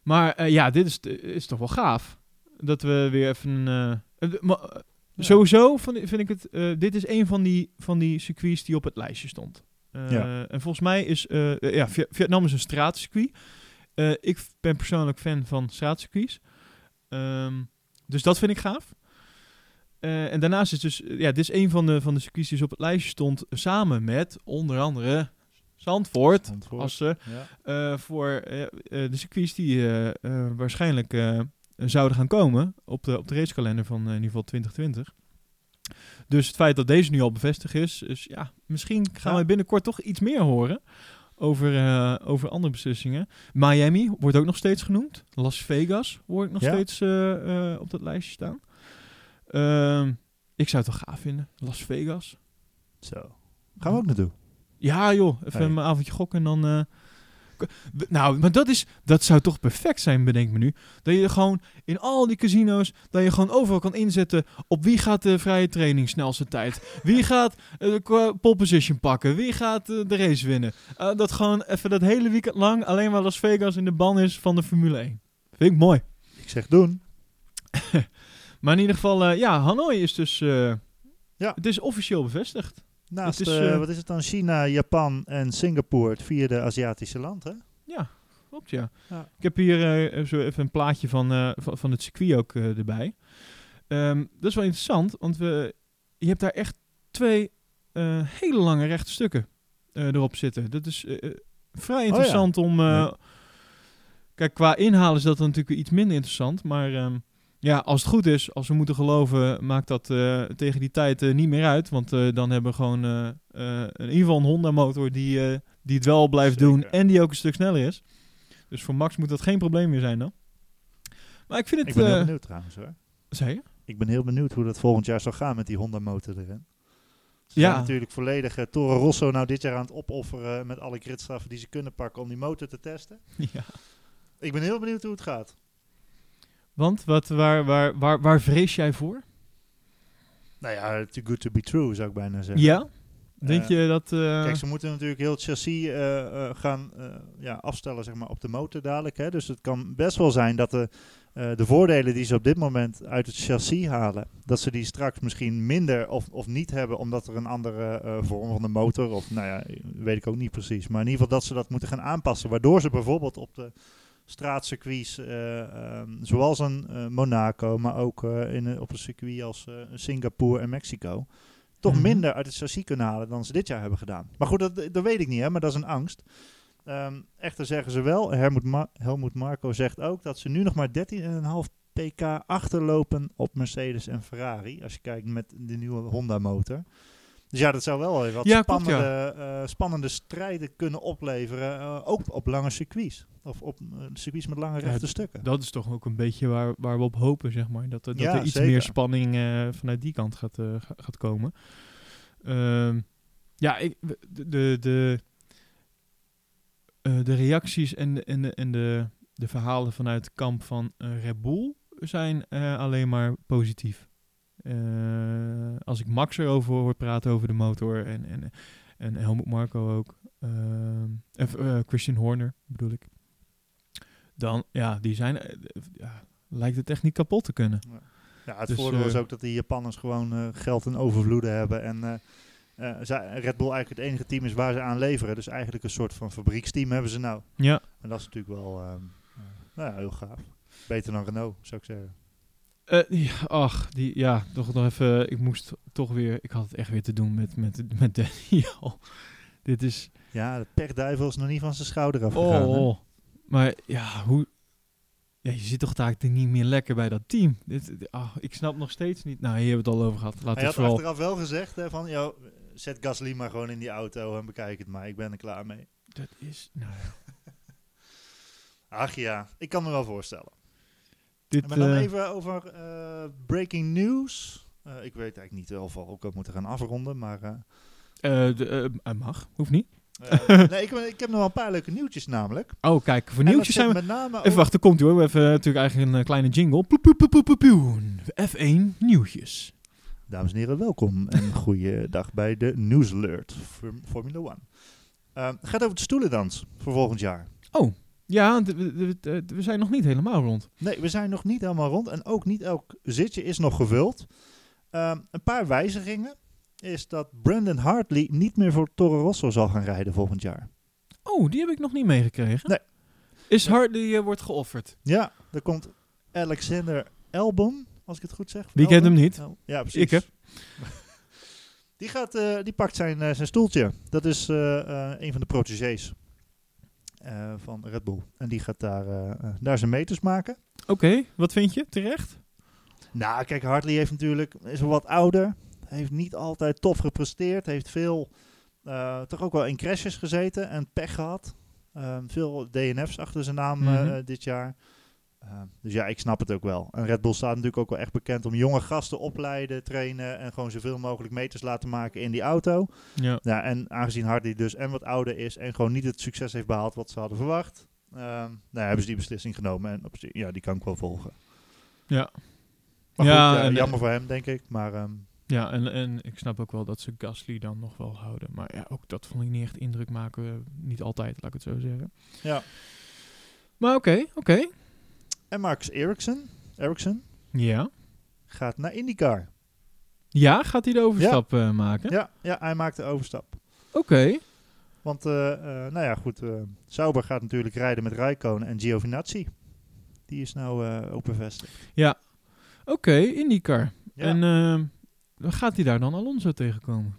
Speaker 1: Maar eh, ja, dit is, is toch wel gaaf. Dat we weer even... eh,
Speaker 2: Ja.
Speaker 1: Sowieso vind, ik het... dit is een van die, van die circuits die op het lijstje stond.
Speaker 2: Ja.
Speaker 1: En volgens mij is... ja, Vi- Vietnam is een straatcircuit. Ik ben persoonlijk fan van straatcircuits. Ehm, dus dat vind ik gaaf. Eh, en daarnaast is dus... ja, dit is een van de, van de circuits die op het lijstje stond... samen met onder andere Zandvoort... Assen,
Speaker 2: Ja.
Speaker 1: eh, voor eh, eh, de circuits die eh, eh, waarschijnlijk eh, zouden gaan komen op de, op de racekalender van eh, in ieder geval 2020. Dus het feit dat deze nu al bevestigd is, is ja, misschien gaan
Speaker 2: Ja.
Speaker 1: we binnenkort toch iets meer horen over, eh, over andere beslissingen. Miami wordt ook nog steeds genoemd. Las Vegas wordt nog
Speaker 2: Ja.
Speaker 1: steeds eh, eh, op dat lijstje staan. Ehm, ik zou het wel gaaf vinden. Las Vegas.
Speaker 2: Zo. Gaan we ook naartoe.
Speaker 1: Ja, joh. Even
Speaker 2: Hey.
Speaker 1: een avondje gokken en dan. Nou, maar dat, is, dat zou toch perfect zijn, bedenk me nu. Dat je gewoon in al die casino's. dat je gewoon overal kan inzetten. op wie gaat de vrije training snelste tijd. Wie gaat eh, de pole position pakken. Wie gaat eh, de race winnen. Eh, dat gewoon even dat hele weekend lang. alleen maar Las Vegas in de ban is van de Formule 1. Vind ik mooi.
Speaker 2: Ik zeg doen.
Speaker 1: Maar in ieder geval, ja, Hanoi is dus.
Speaker 2: Ja.
Speaker 1: Het is officieel bevestigd.
Speaker 2: Naast,
Speaker 1: is,
Speaker 2: eh,
Speaker 1: eh,
Speaker 2: wat is het dan? China, Japan en Singapore, het vierde Aziatische land, hè?
Speaker 1: Ja, klopt ja.
Speaker 2: Ja.
Speaker 1: Ik heb hier eh, zo even een plaatje van, van, van het circuit ook erbij. Ehm, dat is wel interessant, want we, je hebt daar echt twee hele lange rechte stukken erop zitten. Dat is vrij interessant om... Kijk, qua inhalen is dat natuurlijk iets minder interessant. Maar ehm, ja, als het goed is, als we moeten geloven, maakt dat eh, tegen die tijd eh, niet meer uit. Want eh, dan hebben we gewoon in ieder geval een Honda motor die, die het wel blijft doen en die ook een stuk sneller is. Dus voor Max moet dat geen probleem meer zijn dan. Maar ik vind het...
Speaker 2: Ik ben heel benieuwd trouwens, hoor.
Speaker 1: zei je?
Speaker 2: Ik ben heel benieuwd hoe dat volgend jaar zal gaan met die Honda motor erin. Ze
Speaker 1: Ja.
Speaker 2: zijn natuurlijk volledig uh, Toro Rosso nou dit jaar aan het opofferen met alle gridstraffen die ze kunnen pakken om die motor te testen.
Speaker 1: ja.
Speaker 2: Ik ben heel benieuwd hoe het gaat.
Speaker 1: Want wat, waar, waar, waar, waar vrees jij voor?
Speaker 2: Nou ja, too good to be true zou ik bijna zeggen.
Speaker 1: Ja? Denk
Speaker 2: Eh,
Speaker 1: je dat... eh,
Speaker 2: Kijk, ze moeten natuurlijk heel het chassis eh, gaan ja, afstellen zeg maar, op de motor dadelijk. Hè. Dus het kan best wel zijn dat de, de voordelen die ze op dit moment uit het chassis halen, dat ze die straks misschien minder of, of niet hebben, omdat er een andere vorm van de motor, of nou ja, weet ik ook niet precies. Maar in ieder geval dat ze dat moeten gaan aanpassen, waardoor ze bijvoorbeeld op de straatcircuits, eh, ehm, zoals een eh, Monaco, maar ook eh, in, op een circuit als Singapore en Mexico, toch
Speaker 1: Mhm.
Speaker 2: minder uit het chassis kunnen halen dan ze dit jaar hebben gedaan. Maar goed, dat, dat weet ik niet, hè, maar dat is een angst. Ehm, echter zeggen ze wel, Helmut, Ma Helmut Marco zegt ook dat ze nu nog maar 13,5 pk achterlopen op Mercedes en Ferrari. Als je kijkt met de nieuwe Honda motor. Dus ja, dat zou wel even wat
Speaker 1: Ja, klopt,
Speaker 2: spannende, eh, spannende strijden kunnen opleveren. eh, ook op lange circuits. Of op eh, circuits met lange
Speaker 1: Ja,
Speaker 2: rechte stukken.
Speaker 1: Dat is toch ook een beetje waar, waar we op hopen, zeg maar. Dat, er- dat er iets
Speaker 2: zeker.
Speaker 1: meer spanning vanuit die kant gaat, ga- gaat komen. Ehm, ja, ik, de, de, de, de reacties en, de- en, en de, de verhalen vanuit het kamp van Red Bull zijn alleen maar positief. Eh, als ik Max erover hoor praten over de motor en, en, en Helmut Marco ook. ehm, of, eh, Christian Horner bedoel ik. Dan, ja, die zijn, eh, ja, lijkt het echt niet kapot te kunnen.
Speaker 2: Ja, het
Speaker 1: Dus,
Speaker 2: voordeel
Speaker 1: eh,
Speaker 2: is ook dat die Japanners gewoon eh, geld en overvloeden hebben. En eh, eh, zij- Red Bull eigenlijk het enige team is waar ze aan leveren. Dus eigenlijk een soort van fabrieksteam hebben ze nou.
Speaker 1: Ja.
Speaker 2: En dat is natuurlijk wel ehm, eh, nou ja, heel gaaf. Beter dan Renault, zou ik zeggen.
Speaker 1: Ja, ach, die, ja, toch nog even. Ik moest toch weer. Ik had het echt weer te doen met, met, met Daniel. Dit is.
Speaker 2: Ja, de pechduivel is nog niet van zijn schouder afgegaan. hè?
Speaker 1: Oh, maar ja, hoe. Ja, je zit toch eigenlijk niet meer lekker bij dat team. Dit, dit- ik snap nog steeds niet. Nou, hier hebben we het al over gehad. We
Speaker 2: Hij had
Speaker 1: vooral.
Speaker 2: achteraf wel gezegd hè, van, joh, zet Gasly maar gewoon in die auto en bekijk het maar. Ik ben er klaar mee.
Speaker 1: Dat is. Nou ja.
Speaker 2: Ach ja, ik kan me wel voorstellen.
Speaker 1: Dit,
Speaker 2: Maar dan
Speaker 1: eh,
Speaker 2: even over eh, breaking news. Eh, ik weet eigenlijk niet of we ook moeten gaan afronden, maar...
Speaker 1: de, mag, hoeft niet.
Speaker 2: nee, ik, ik heb nog wel een paar leuke nieuwtjes namelijk.
Speaker 1: Oh, kijk, voor nieuwtjes zijn we.
Speaker 2: met name
Speaker 1: Even wachten, komt u hoor. We hebben natuurlijk eigenlijk een kleine jingle. Poe, poe, poe, poe, poe, poe. F1 nieuwtjes.
Speaker 2: Dames en heren, welkom en goeie dag bij de News Alert Formula One. Eh, het gaat over de stoelendans voor volgend jaar.
Speaker 1: Ja, we, zijn nog niet helemaal rond.
Speaker 2: Nee, we zijn nog niet helemaal rond en ook niet elk zitje is nog gevuld. Ehm, een paar wijzigingen is dat Brandon Hartley niet meer voor Toro Rosso zal gaan rijden volgend jaar.
Speaker 1: Oh, die heb ik nog niet meegekregen.
Speaker 2: Nee.
Speaker 1: Is Hartley eh, wordt geofferd?
Speaker 2: Ja, er komt Alexander Albon, als ik het goed zeg.
Speaker 1: Wie kent hem niet?
Speaker 2: El- ja, precies.
Speaker 1: Ik, hè?
Speaker 2: Die, gaat, eh, die pakt zijn, eh, zijn stoeltje. Dat is een van de protégés van Red Bull. En die gaat daar, eh, eh, daar zijn meters maken.
Speaker 1: Oké, wat vind je? Terecht?
Speaker 2: Nou, kijk, Hartley heeft natuurlijk, is wel wat ouder. Heeft niet altijd tof gepresteerd. Heeft veel, eh, toch ook wel in crashes gezeten en pech gehad. Eh, veel DNF's achter zijn naam eh,
Speaker 1: Mhm.
Speaker 2: dit jaar. Eh, dus ja, ik snap het ook wel. En Red Bull staat natuurlijk ook wel echt bekend om jonge gasten opleiden, trainen en gewoon zoveel mogelijk meters laten maken in die auto.
Speaker 1: Ja.
Speaker 2: Ja, en aangezien Hartley dus en wat ouder is en gewoon niet het succes heeft behaald wat ze hadden verwacht, ehm, nou, hebben ze die beslissing genomen. En op ja, die kan ik wel volgen.
Speaker 1: Ja.
Speaker 2: Maar
Speaker 1: Ja,
Speaker 2: goed, ja,
Speaker 1: en-
Speaker 2: jammer voor hem, denk ik. Maar ehm,
Speaker 1: Ja, en, en ik snap ook wel dat ze Gasly dan nog wel houden. Maar ja, ook dat vond ik niet echt indruk maken. Niet altijd, laat ik het zo zeggen.
Speaker 2: ja.
Speaker 1: Maar oké, oké.
Speaker 2: En Marcus Ericsson, Ericsson
Speaker 1: Ja.
Speaker 2: gaat naar IndyCar.
Speaker 1: Ja, gaat hij de overstap eh, maken?
Speaker 2: Ja, ja, hij maakt de overstap.
Speaker 1: Oké.
Speaker 2: Want, eh, eh, nou ja, goed. eh Sauber gaat natuurlijk rijden met Räikkönen en Giovinazzi. Die is nou ook bevestigd.
Speaker 1: Ja. Oké, IndyCar.
Speaker 2: Ja,
Speaker 1: En gaat hij daar dan Alonso tegenkomen?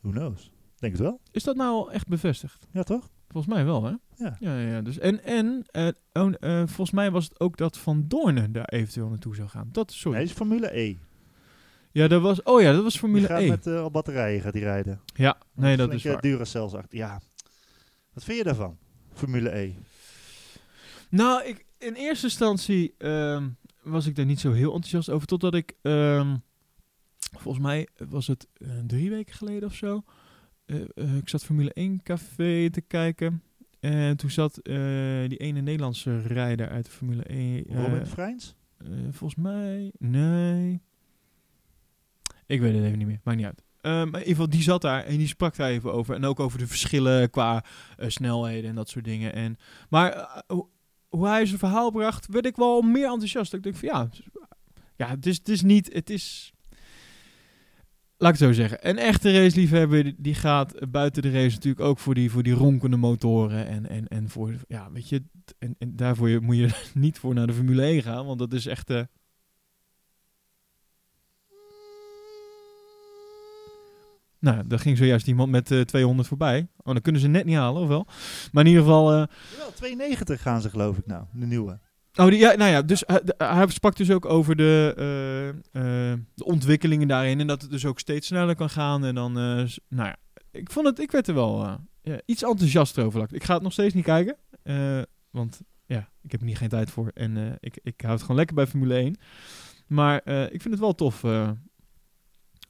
Speaker 2: who knows? Denk het wel.
Speaker 1: Is dat nou echt bevestigd?
Speaker 2: Ja, toch?
Speaker 1: Volgens mij wel, hè?
Speaker 2: Ja.
Speaker 1: Ja, ja. Dus en, en eh, oh, eh, volgens mij was het ook dat Van Doornen daar eventueel naartoe zou gaan. Dat, sorry.
Speaker 2: Nee, is Formule E.
Speaker 1: Ja, dat was, oh ja, dat was
Speaker 2: Die
Speaker 1: Formule
Speaker 2: gaat
Speaker 1: 1.
Speaker 2: met eh, al batterijen gaat die rijden.
Speaker 1: Ja, nee, dat is waar.
Speaker 2: Duracell's achter. Ja. Wat vind je daarvan? Formule E.
Speaker 1: Nou, ik, in eerste instantie ehm, was ik daar niet zo heel enthousiast over. Totdat ik, ehm, volgens mij was het eh, drie weken geleden of zo. Eh, eh, ik zat Formule 1 café te kijken. En toen zat eh, die ene Nederlandse rijder uit de Formule 1. eh,
Speaker 2: Robin Freins?
Speaker 1: volgens mij, nee. Ik weet het even niet meer, maakt niet uit. Maar in ieder geval, die zat daar en die sprak daar even over. En ook over de verschillen qua snelheden en dat soort dingen. En, maar hoe, hoe hij zijn verhaal bracht, werd ik wel meer enthousiast. Ik denk van ja, ja het, is, het is niet, het is... Laat ik het zo zeggen. Een echte raceliefhebber die- gaat eh, buiten de race natuurlijk ook voor die, voor die ronkende motoren. En, en, en voor, ja, weet je, en, en daarvoor moet je niet voor naar de Formule 1 gaan. Want dat is echt... eh, Nou, daar ging zojuist iemand met eh 200 voorbij. Oh, dan kunnen ze net niet halen, of wel? Maar in ieder geval... eh,
Speaker 2: Jawel, 92 gaan ze geloof ik nou. De nieuwe.
Speaker 1: Oh, ja, nou ja, dus hij, de- hij sprak dus ook over de, eh, eh, de ontwikkelingen daarin. En dat het dus ook steeds sneller kan gaan. En dan, eh, nou ja, ik vond het, ik werd er wel eh, ja, iets enthousiaster over. ik- ga het nog steeds niet kijken. eh, want ja, ik heb niet geen tijd voor. En eh, ik, ik hou het gewoon lekker bij Formule 1. Maar eh, ik vind het wel tof eh,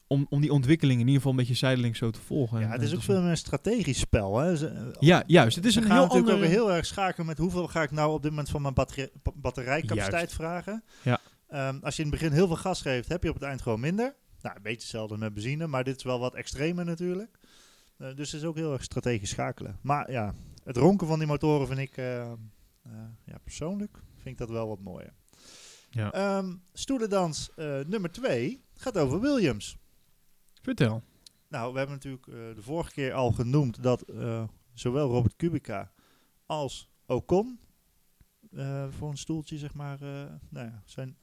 Speaker 1: om, om die ontwikkelingen in ieder geval een beetje zijdelings zo te volgen.
Speaker 2: Ja,
Speaker 1: En,
Speaker 2: het is ook veel meer een strategisch spel. Hè. Ze, eh,
Speaker 1: Ja, juist. Het is een
Speaker 2: gaan
Speaker 1: heel
Speaker 2: natuurlijk
Speaker 1: andere...
Speaker 2: ook heel erg schakelen met hoeveel ga ik nou op dit moment van mijn batterij, ba- batterijcapaciteit
Speaker 1: Juist.
Speaker 2: vragen.
Speaker 1: Ja.
Speaker 2: Ehm, als je in het begin heel veel gas geeft, heb je op het eind gewoon minder. Nou, een beetje hetzelfde met benzine, maar dit is wel wat extremer natuurlijk. Eh, dus het is ook heel erg strategisch schakelen. Maar ja, het ronken van die motoren vind ik, eh, ja, persoonlijk vind ik dat wel wat mooier.
Speaker 1: Ja.
Speaker 2: Ehm, stoelendans nummer twee gaat over Williams.
Speaker 1: Vertel.
Speaker 2: nou, we hebben natuurlijk eh, de vorige keer al genoemd dat eh, zowel Robert Kubica als Ocon eh, voor een stoeltje, zeg maar, nou ja, zijn,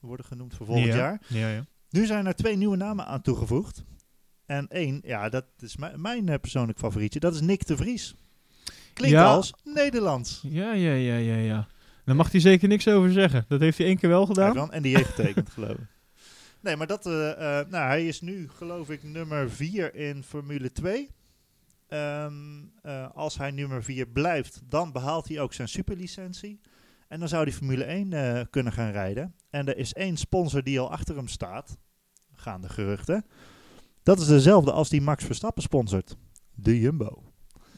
Speaker 2: worden genoemd voor volgend
Speaker 1: ja.
Speaker 2: jaar.
Speaker 1: Ja, ja.
Speaker 2: Nu zijn er twee nieuwe namen aan toegevoegd. En één, ja, dat is mijn, persoonlijk favorietje, dat is Nick de Vries. Klinkt
Speaker 1: Ja.
Speaker 2: als Nederlands.
Speaker 1: Ja, ja, ja, ja, ja. Daar mag hij zeker niks over zeggen. Dat heeft hij één keer wel gedaan.
Speaker 2: heeft wel een NDA getekend, geloof ik. Nee, maar dat, eh, eh, nou, hij is nu, geloof ik, nummer 4 in Formule 2. Ehm, eh, als hij nummer 4 blijft, dan behaalt hij ook zijn superlicentie. En dan zou hij Formule 1 eh, kunnen gaan rijden. En er is één sponsor die al achter hem staat, gaan de geruchten. Dat is dezelfde als die Max Verstappen sponsort. De Jumbo.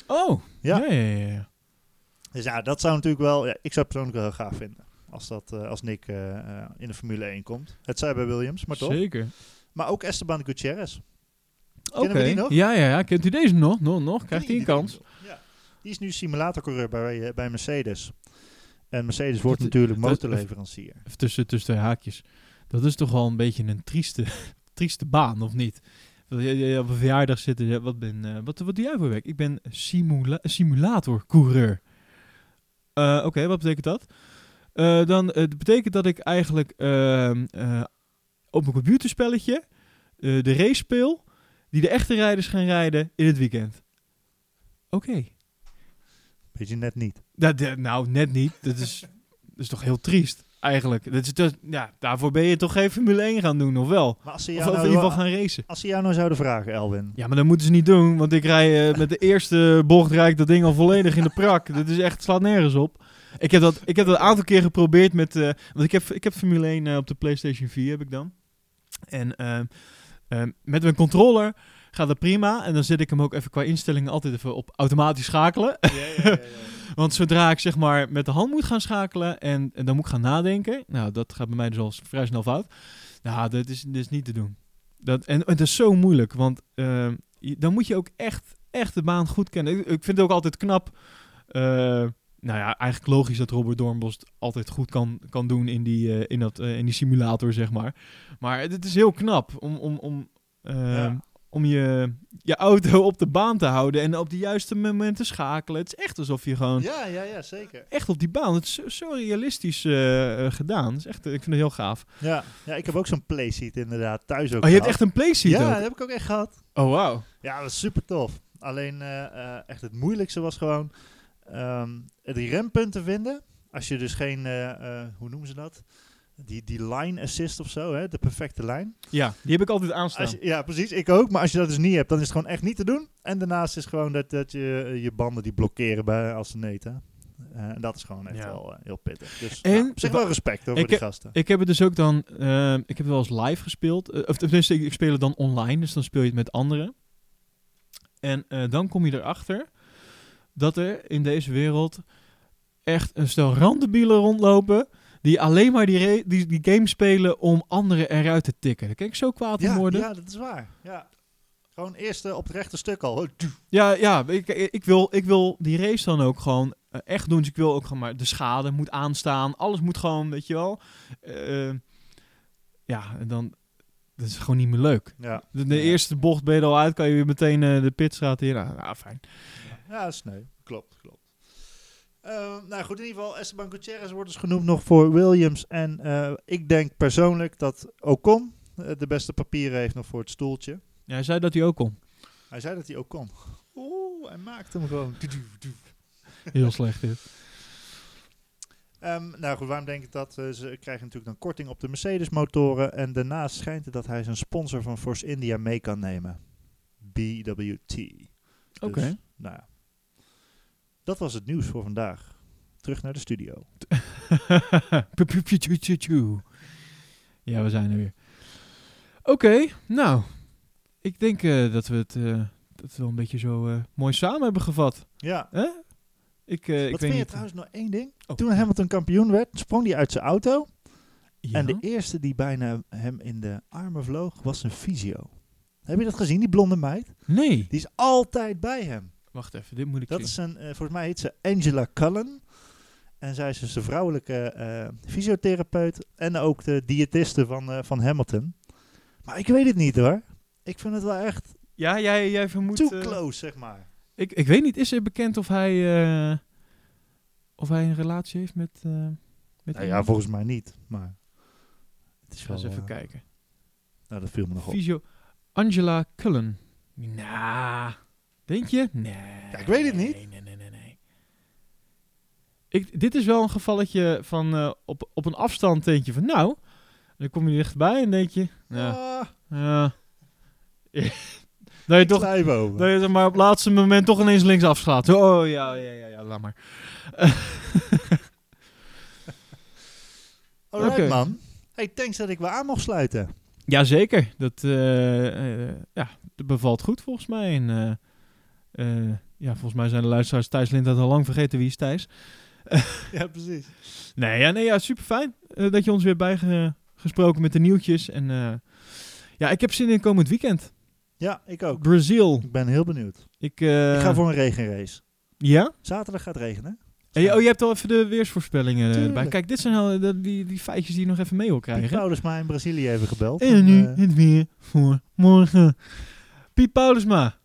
Speaker 1: Oh,
Speaker 2: Ja.
Speaker 1: ja, ja, ja. ja.
Speaker 2: Dus ja, dat zou natuurlijk wel, ja, ik zou het persoonlijk wel heel gaaf vinden. Als, dat, eh, als Nick eh, eh, in de Formule 1 komt. Het zij bij Williams, maar toch.
Speaker 1: Zeker.
Speaker 2: Maar ook Esteban Gutierrez.
Speaker 1: Oké.
Speaker 2: nog?
Speaker 1: Ja, ja, ja. Kent u deze nog? Nog, nog? Krijgt hij een kans?
Speaker 2: Ja. Die is nu simulatorcoureur bij, bij Mercedes. En Mercedes wordt
Speaker 1: Dat-
Speaker 2: natuurlijk motorleverancier.
Speaker 1: Even tussen, tussen twee haakjes. Dat is toch wel een beetje een trieste, trieste baan, of niet? Dat je, je op een verjaardag zitten. Wat, ben, wat, wat doe jij voor werk? Ik ben simula simulatorcoureur. Oké, wat betekent dat? Eh, dan eh, het betekent dat ik eigenlijk ehm, eh, op mijn computerspelletje eh, de race speel die de echte rijders gaan rijden in het weekend. Oké.
Speaker 2: Weet je net niet.
Speaker 1: Dat, nou, net niet. Dat is, dat is toch heel triest, eigenlijk. Dat is, dat, ja, daarvoor ben je toch geen Formule 1 gaan doen, of wel?
Speaker 2: Maar als ze
Speaker 1: Of,
Speaker 2: jou,
Speaker 1: of in
Speaker 2: nou,
Speaker 1: ieder geval gaan racen.
Speaker 2: als ze jou nou zouden vragen, Elwin.
Speaker 1: Ja, maar dat moeten ze niet doen, want ik rij eh, met de eerste bocht rijd ik dat ding al volledig in de prak. Dat is echt, slaat nergens op. Ik heb dat, ik heb dat een aantal keer geprobeerd met, eh, want ik heb, ik heb Formule 1 eh, op de PlayStation 4 heb ik dan. En eh, met mijn controller gaat dat prima. En dan zet ik hem ook even qua instellingen altijd even op automatisch schakelen. Want zodra ik zeg maar met de hand moet gaan schakelen en, en dan moet ik gaan nadenken. Nou, dat gaat bij mij dus al vrij snel fout. Nou, dat is, dat is niet te doen. Dat, en het is zo moeilijk, want je- dan moet je ook echt, echt de baan goed kennen. Ik, ik vind het ook altijd knap. Nou ja, eigenlijk logisch dat Robert Doornbos altijd goed kan, kan doen in die, eh, in, dat, eh, in die simulator, zeg maar. Maar het, is heel knap om, om, om, eh,
Speaker 2: Ja.
Speaker 1: om je, je auto op de baan te houden en op de juiste momenten schakelen. Het is echt alsof je gewoon
Speaker 2: Ja, ja, ja, zeker.
Speaker 1: echt op die baan. Het is zo, realistisch gedaan. Het is echt, ik vind het heel gaaf.
Speaker 2: Ja, ja ik heb ook zo'n playseat inderdaad thuis ook
Speaker 1: Oh, je hebt echt een playseat
Speaker 2: Ja,
Speaker 1: ook?
Speaker 2: dat heb ik ook echt gehad.
Speaker 1: Oh, wauw.
Speaker 2: Ja, dat was super tof. Alleen echt het moeilijkste was gewoon ehm die rempunten vinden. Als je dus geen, eh, eh, hoe noemen ze dat? Die, die line assist of zo, hè? de perfecte lijn.
Speaker 1: Ja, die heb ik altijd aanstaan.
Speaker 2: Je, ja, precies, ik ook. Maar als je dat dus niet hebt, dan is het gewoon echt niet te doen. En daarnaast is gewoon dat, dat je eh, je banden die blokkeren bij, als ze neten. Eh, en dat is gewoon echt
Speaker 1: Ja.
Speaker 2: wel heel pittig. Dus
Speaker 1: En-
Speaker 2: nou, op zich wel respect hoor, voor
Speaker 1: Ik
Speaker 2: die gasten.
Speaker 1: Ik heb het dus ook dan... ik heb het wel eens live gespeeld. Of tenminste, ik, ik speel het dan online. Dus dan speel je het met anderen. En eh, dan kom je erachter dat er in deze wereld echt een stel randebielen rondlopen... die alleen maar die, die, die game spelen om anderen eruit te tikken. Daar kan ik zo kwaad om
Speaker 2: ja,
Speaker 1: worden.
Speaker 2: ja, dat is waar. Ja. Gewoon eerst op het rechte stuk al.
Speaker 1: Ja, ja ik, ik, wil, ik wil die race dan ook gewoon eh, echt doen. Dus ik wil ook gewoon maar de schade moet aanstaan. Alles moet gewoon, weet je wel. Eh, ja, en dan. Dat is gewoon niet meer leuk.
Speaker 2: Ja.
Speaker 1: De, de
Speaker 2: Ja.
Speaker 1: eerste bocht ben je er al uit, kan je weer meteen eh, de pitstraat in. Nou, nou, fijn.
Speaker 2: Ja, dat is nee. Klopt, klopt. Eh, nou goed, in ieder geval, Esteban Gutierrez wordt dus genoemd nog voor Williams. En eh, ik denk persoonlijk dat Ocon eh, de beste papieren heeft nog voor het stoeltje.
Speaker 1: Ja, hij zei dat hij ook kon.
Speaker 2: Hij zei dat hij ook kon. Oeh, hij maakte hem gewoon.
Speaker 1: Heel slecht dit.
Speaker 2: Ehm, nou goed, waarom denk ik dat? Eh, ze krijgen natuurlijk dan korting op de Mercedes motoren. En daarnaast schijnt het dat hij zijn sponsor van Force India mee kan nemen. BWT.
Speaker 1: Oké.
Speaker 2: Dus, nou ja. Dat was het nieuws voor vandaag. Terug naar de studio.
Speaker 1: Ja, we zijn er weer. Oké, nou. Ik denk eh, dat we het eh, dat we wel een beetje zo eh, mooi samen hebben gevat.
Speaker 2: Ja.
Speaker 1: Hè? Ik, ik
Speaker 2: Wat
Speaker 1: weet
Speaker 2: vind je
Speaker 1: niet.
Speaker 2: trouwens nog één ding?
Speaker 1: Oh.
Speaker 2: Toen Hamilton kampioen werd, sprong hij uit zijn auto.
Speaker 1: Ja?
Speaker 2: En de eerste die bijna hem in de armen vloog, was een fysio. Heb je dat gezien, die blonde meid?
Speaker 1: Nee.
Speaker 2: Die is altijd bij hem.
Speaker 1: Wacht even, dit moet ik
Speaker 2: Dat
Speaker 1: zien.
Speaker 2: is een, eh, volgens mij heet ze Angela Cullen. En zij is dus de vrouwelijke eh, fysiotherapeut en ook de diëtiste van, eh, van Hamilton. Maar ik weet het niet hoor. Ik vind het wel echt
Speaker 1: Ja, jij, jij vermoedt...
Speaker 2: too close, zeg maar.
Speaker 1: ik, ik weet niet, is er bekend of hij, of hij een relatie heeft met... met
Speaker 2: Nou ja, volgens mij niet, maar... Het is wel,
Speaker 1: eens even kijken.
Speaker 2: Nou, dat viel me nog op.
Speaker 1: Fysio... Angela Cullen. Nou, denk je? Nee.
Speaker 2: Ja, ik weet het niet.
Speaker 1: Nee, nee, nee, nee. nee. Ik, dit is wel een gevalletje van eh, op, op een afstand denk je van nou, dan kom je dichtbij en denk je, ja,
Speaker 2: Ah,
Speaker 1: ja. dat je toch, dat je maar op het laatste moment toch ineens links afslaat. Oh ja, ja, ja, ja, laat maar.
Speaker 2: Alright, man. Hey, thanks dat ik weer aan mocht sluiten.
Speaker 1: Jazeker, dat, ja, dat bevalt goed volgens mij. En, eh, eh, ja, volgens mij zijn de luisteraars Thijs Lindert al lang vergeten wie is Thijs.
Speaker 2: ja, precies.
Speaker 1: Nee, ja, nee, ja super fijn dat je ons weer bijgesproken met de nieuwtjes. En eh, ja, ik heb zin in komend weekend.
Speaker 2: Ja, ik ook.
Speaker 1: Brazil.
Speaker 2: Ik ben heel benieuwd.
Speaker 1: Ik, eh,
Speaker 2: ik ga voor een regenrace.
Speaker 1: Ja?
Speaker 2: Zaterdag gaat het regenen.
Speaker 1: Oh, je hebt al even de weersvoorspellingen eh,
Speaker 2: Tuurlijk.
Speaker 1: erbij. Kijk, dit zijn al de- die, die feitjes die je nog even mee wil
Speaker 2: Piet
Speaker 1: krijgen.
Speaker 2: Paulusma in Brazilië even gebeld.
Speaker 1: En nu
Speaker 2: eh,
Speaker 1: het weer voor morgen. Piet Paulusma.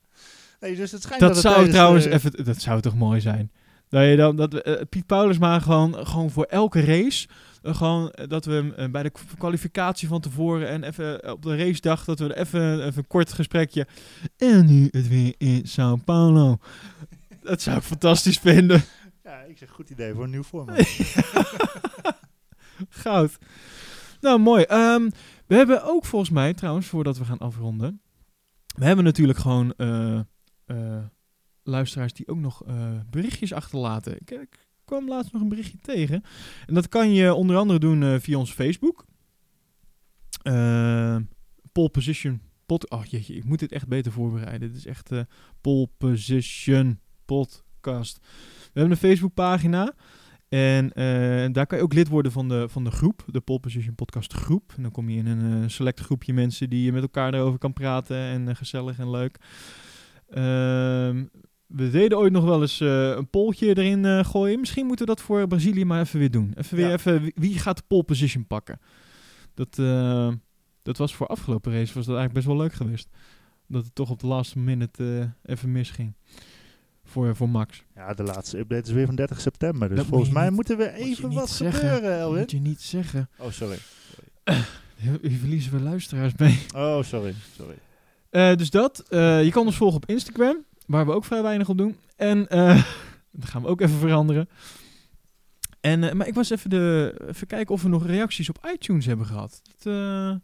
Speaker 2: Dus het schijnt
Speaker 1: Dat,
Speaker 2: dat,
Speaker 1: zou trouwens
Speaker 2: eh,
Speaker 1: even, dat zou toch mooi zijn. Dat je dan, dat eh, Piet Paulusma gewoon, gewoon voor elke race, eh, gewoon dat we hem bij de kwalificatie van tevoren en even op de racedag, dat we even, even een kort gesprekje. En nu het weer in Sao Paulo. Dat zou ik fantastisch vinden.
Speaker 2: Ja, ik zeg goed idee voor een nieuw format.
Speaker 1: Goud. Nou, mooi. Ehm, we hebben ook volgens mij, trouwens, voordat we gaan afronden. We hebben natuurlijk gewoon eh, luisteraars die ook nog eh, berichtjes achterlaten. Ik, kwam laatst nog een berichtje tegen. En dat kan je onder andere doen eh, via onze Facebook. Pole Position pod Oh jeetje, ik moet dit echt beter voorbereiden. Dit is echt Pole Position Podcast. We hebben een Facebookpagina. En daar kan je ook lid worden van de, van de groep, de Pole Position Podcast groep. En dan kom je in een select groepje mensen die je met elkaar erover kan praten. En gezellig en leuk. Ehm, we deden ooit nog wel eens eh, een polltje erin eh, gooien. Misschien moeten we dat voor Brazilië maar even weer doen. Even weer
Speaker 2: Ja.
Speaker 1: even, wie, gaat de pole position pakken? Dat, eh, dat was voor afgelopen race was dat eigenlijk best wel leuk geweest. Dat het toch op de laatste minute even misging. Voor, voor Max.
Speaker 2: Ja, de laatste update is weer van 30 september. Dus
Speaker 1: Dat
Speaker 2: volgens mij
Speaker 1: niet-
Speaker 2: moeten we even wat
Speaker 1: zeggen.
Speaker 2: gebeuren, Elwin.
Speaker 1: moet je niet zeggen.
Speaker 2: Oh, sorry.
Speaker 1: Hier verliezen we luisteraars mee.
Speaker 2: Oh, sorry. Sorry.
Speaker 1: Eh, dus dat. Eh, je kan ons volgen op Instagram, waar we ook vrij weinig op doen. En eh, dat gaan we ook even veranderen. En, maar ik was even, de, even kijken of we nog reacties op iTunes hebben gehad. Dat, eh,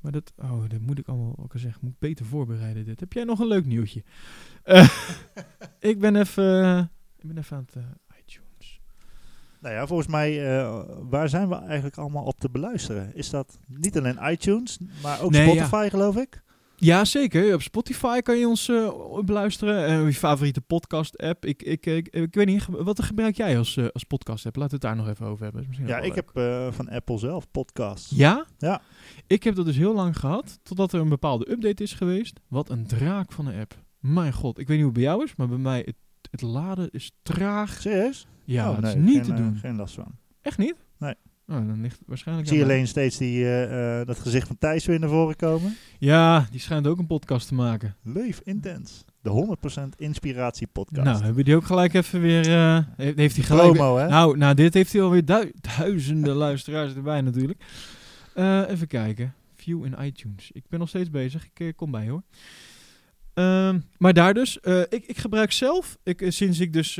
Speaker 1: maar dat, oh, dat moet ik allemaal ook al zeggen. Moet ik beter voorbereiden dit. Heb jij nog een leuk nieuwtje? Ik ben even, ik ben even aan het iTunes.
Speaker 2: Nou ja, volgens mij, waar zijn we eigenlijk allemaal op te beluisteren? Is dat niet alleen iTunes, maar ook
Speaker 1: Nee,
Speaker 2: Spotify, geloof ik?
Speaker 1: Ja, zeker. Op Spotify kan je ons eh, beluisteren. En je favoriete podcast-app. Ik, ik, ik, ik weet niet, wat gebruik jij als, eh, als podcast-app? Laten we het daar nog even over hebben.
Speaker 2: Ja, ik
Speaker 1: leuk.
Speaker 2: heb eh, van Apple zelf podcasts.
Speaker 1: Ja?
Speaker 2: Ja.
Speaker 1: Ik heb dat dus heel lang gehad, totdat er een bepaalde update is geweest. Wat een draak van een app. Mijn god, ik weet niet hoe het bij jou is, maar bij mij, het, het laden is traag.
Speaker 2: Serieus?
Speaker 1: Ja,
Speaker 2: Oh,
Speaker 1: dat is niet
Speaker 2: geen,
Speaker 1: te
Speaker 2: eh,
Speaker 1: doen.
Speaker 2: geen last van.
Speaker 1: Echt niet?
Speaker 2: Nee.
Speaker 1: Oh, dan ligt waarschijnlijk
Speaker 2: Ik zie alleen steeds die, eh, eh, dat gezicht van Thijs weer naar voren komen.
Speaker 1: Ja, die schijnt ook een podcast te maken.
Speaker 2: Leef intens. De 100% inspiratie podcast.
Speaker 1: Nou, hebben die ook gelijk even weer... eh, heeft, heeft hij gelijk...
Speaker 2: Promo, hè?
Speaker 1: Nou, nou, dit heeft hij alweer du- duizenden luisteraars erbij natuurlijk. Even kijken. View in iTunes. Ik ben nog steeds bezig. Ik kom bij hoor. Ehm, maar daar dus. ik, ik gebruik zelf, ik, sinds ik dus...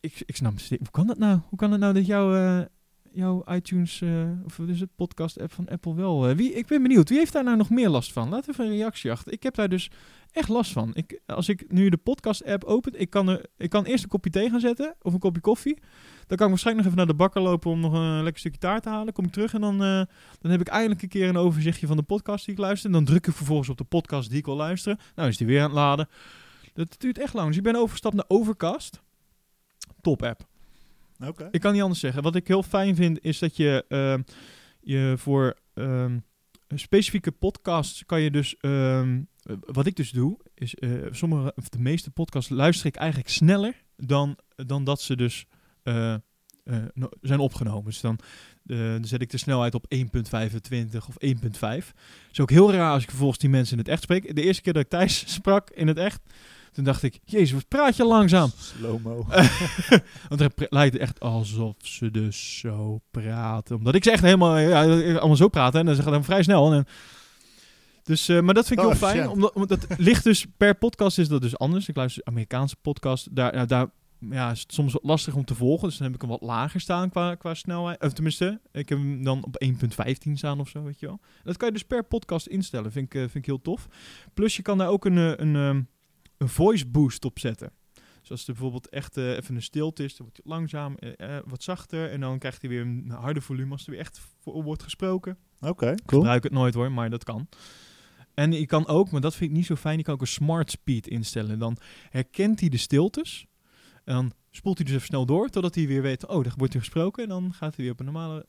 Speaker 1: ik, ik snap. Hoe kan dat nou? Hoe kan het nou dat jouw, jouw iTunes, eh, of is het, podcast-app van Apple wel... eh, wie, ik ben benieuwd. Wie heeft daar nou nog meer last van? Laat even een reactie achter. Ik heb daar dus echt last van. Ik, als ik nu de podcast-app open, ik kan, er, ik kan eerst een kopje thee gaan zetten of een kopje koffie. Dan kan ik waarschijnlijk nog even naar de bakker lopen om nog een lekker stukje taart te halen. Kom ik terug en dan, eh, dan heb ik eindelijk een keer een overzichtje van de podcast die ik luister. En dan druk ik vervolgens op de podcast die ik wil luisteren. Nou is die weer aan het laden. Dat duurt echt lang. Dus ik ben overgestapt naar Overcast. Top app. Ik kan niet anders zeggen. Wat ik heel fijn vind is dat je, ehm, je voor ehm, specifieke podcasts kan je dus... ehm, eh, wat ik dus doe, is eh, sommige, of de meeste podcasts luister ik eigenlijk sneller dan, dan dat ze dus... eh, zijn opgenomen. Dus dan, dan zet ik de snelheid op 1.25 of 1.5. Het is ook heel raar als ik vervolgens die mensen in het echt spreek. De eerste keer dat ik Thijs sprak in het echt, toen dacht ik, jezus, wat praat je langzaam.
Speaker 2: Slow-mo.
Speaker 1: Want het lijkt echt alsof ze dus zo praten. Omdat ik ze echt helemaal, ja, allemaal zo praten. En dan zeggen dan vrij snel. En, dus, eh, maar dat vind ik
Speaker 2: Oh,
Speaker 1: heel fijn.
Speaker 2: efficiënt.
Speaker 1: Omdat, omdat het ligt dus per podcast is dat dus anders. Ik luister Amerikaanse podcast. Daar, daar ja, is het soms wat lastig om te volgen. Dus dan heb ik hem wat lager staan qua, qua snelheid. Of tenminste, ik heb hem dan op 1.15 staan of zo, weet je wel. Dat kan je dus per podcast instellen. Vind ik, eh, vind ik heel tof. Plus je kan daar ook een, eh, een, ehm, een voice boost op zetten. Dus als er bijvoorbeeld echt eh, even een stilte is, dan wordt het langzaam, eh, eh, wat zachter. En dan krijgt hij weer een harde volume als er weer echt voor wordt gesproken.
Speaker 2: Oké,
Speaker 1: Ik
Speaker 2: cool.
Speaker 1: gebruik het nooit hoor, maar dat kan. En je kan ook, maar dat vind ik niet zo fijn, je kan ook een smart speed instellen. Dan herkent hij de stiltes. En dan spoelt hij dus even snel door, totdat hij weer weet, oh, er wordt er gesproken. En dan gaat hij weer op een normale...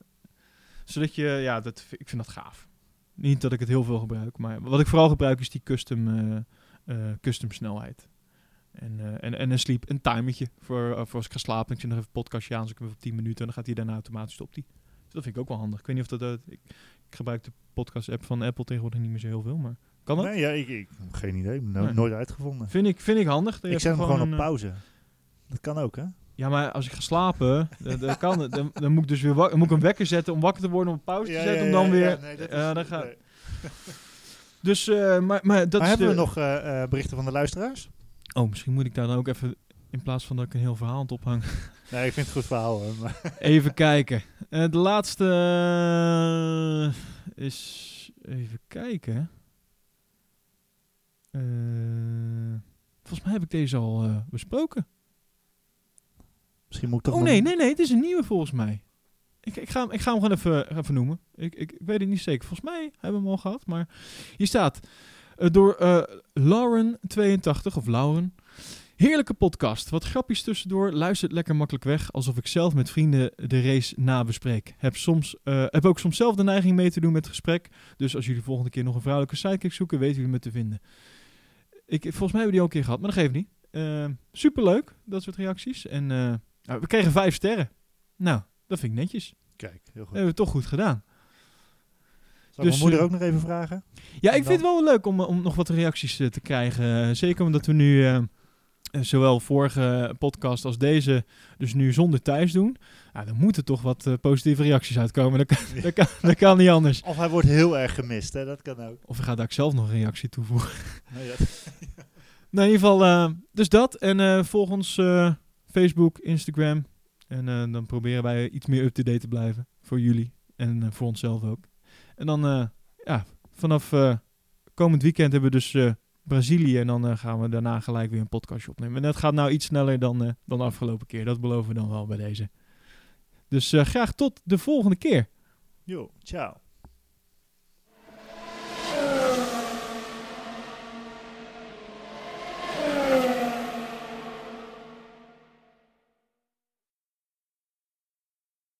Speaker 1: Zodat je, ja, dat, ik vind dat gaaf. Niet dat ik het heel veel gebruik, maar wat ik vooral gebruik is die custom, custom snelheid. En, eh, en, en een sleep, een timertje voor, eh, voor als ik ga slapen. Ik zet nog even een podcastje aan, dus ik even op 10 minuten. En dan gaat hij daarna automatisch stopt hij. Dus dat vind ik ook wel handig. Ik weet niet of dat... eh, ik, ik gebruik de podcast-app van Apple tegenwoordig niet meer zo heel veel, maar kan dat?
Speaker 2: Nee, ja, ik, ik geen idee. No-
Speaker 1: Nee.
Speaker 2: Nooit uitgevonden.
Speaker 1: Vind, ik, vind ik handig.
Speaker 2: Ik zet hem gewoon op
Speaker 1: een, eh,
Speaker 2: pauze. Dat kan ook, hè?
Speaker 1: Ja, maar als ik ga slapen, dan, dan kan het. Dan, dan moet ik dus weer wak- dan moet ik een wekker zetten om wakker te worden, om op pauze te zetten, om dan weer...
Speaker 2: nee, dat
Speaker 1: ja,
Speaker 2: is-
Speaker 1: dan
Speaker 2: nee.
Speaker 1: Dus, eh, maar, maar dat
Speaker 2: Maar
Speaker 1: is
Speaker 2: hebben
Speaker 1: de-
Speaker 2: we nog eh, eh, berichten van de luisteraars?
Speaker 1: Oh, misschien moet ik daar dan ook even, in plaats van dat ik een heel verhaal aan het ophang,
Speaker 2: Nee, ik vind het goed verhaal. hoor, Maar
Speaker 1: even kijken. Eh, de laatste is, even kijken. Eh, volgens mij heb ik deze al eh, besproken.
Speaker 2: misschien moet ik toch
Speaker 1: Oh
Speaker 2: nog-
Speaker 1: nee, nee, nee, het is een nieuwe volgens mij. Ik, ik, ga, ik ga hem gewoon even, even noemen. Ik, ik, weet het niet zeker. Volgens mij hebben we hem al gehad. Maar hier staat eh, door eh Lauren82 of Lauren. Heerlijke podcast. Wat grapjes tussendoor. Luistert lekker makkelijk weg. Alsof ik zelf met vrienden de race nabespreek. Heb, soms, eh, heb ook soms zelf de neiging mee te doen met het gesprek. Dus als jullie volgende keer nog een vrouwelijke sidekick zoeken, weten jullie me te vinden. Ik, volgens mij hebben we die al een keer gehad, maar dat geeft niet. Eh, superleuk, dat soort reacties. En nou, we kregen vijf sterren. Nou, dat vind ik netjes.
Speaker 2: Kijk, heel
Speaker 1: Dat
Speaker 2: goed.
Speaker 1: hebben we toch goed gedaan.
Speaker 2: Zal
Speaker 1: dus,
Speaker 2: mijn moeder
Speaker 1: eh,
Speaker 2: ook nog even vragen?
Speaker 1: Ja, ik vind het wel leuk om, om nog wat reacties eh, te krijgen. Eh, zeker omdat we nu zowel vorige podcast als deze dus nu zonder Thijs doen. Ja, dan moeten toch wat positieve reacties uitkomen. Dat kan, dat, kan, dat kan niet anders.
Speaker 2: Of hij wordt heel erg gemist, hè? Dat kan ook.
Speaker 1: Of we gaan daar zelf nog een reactie toevoegen.
Speaker 2: Nee, dat-
Speaker 1: Nou, in ieder geval, dus dat. En volg ons Facebook, Instagram. En eh, dan proberen wij iets meer up-to-date te blijven. Voor jullie. En eh, voor onszelf ook. En dan, eh, ja, vanaf komend weekend hebben we dus Brazilië. En dan gaan we daarna gelijk weer een podcastje opnemen. En dat gaat nou iets sneller dan, dan de afgelopen keer. Dat beloven we dan wel bij deze. Dus graag tot de volgende keer.
Speaker 2: Jo, ciao.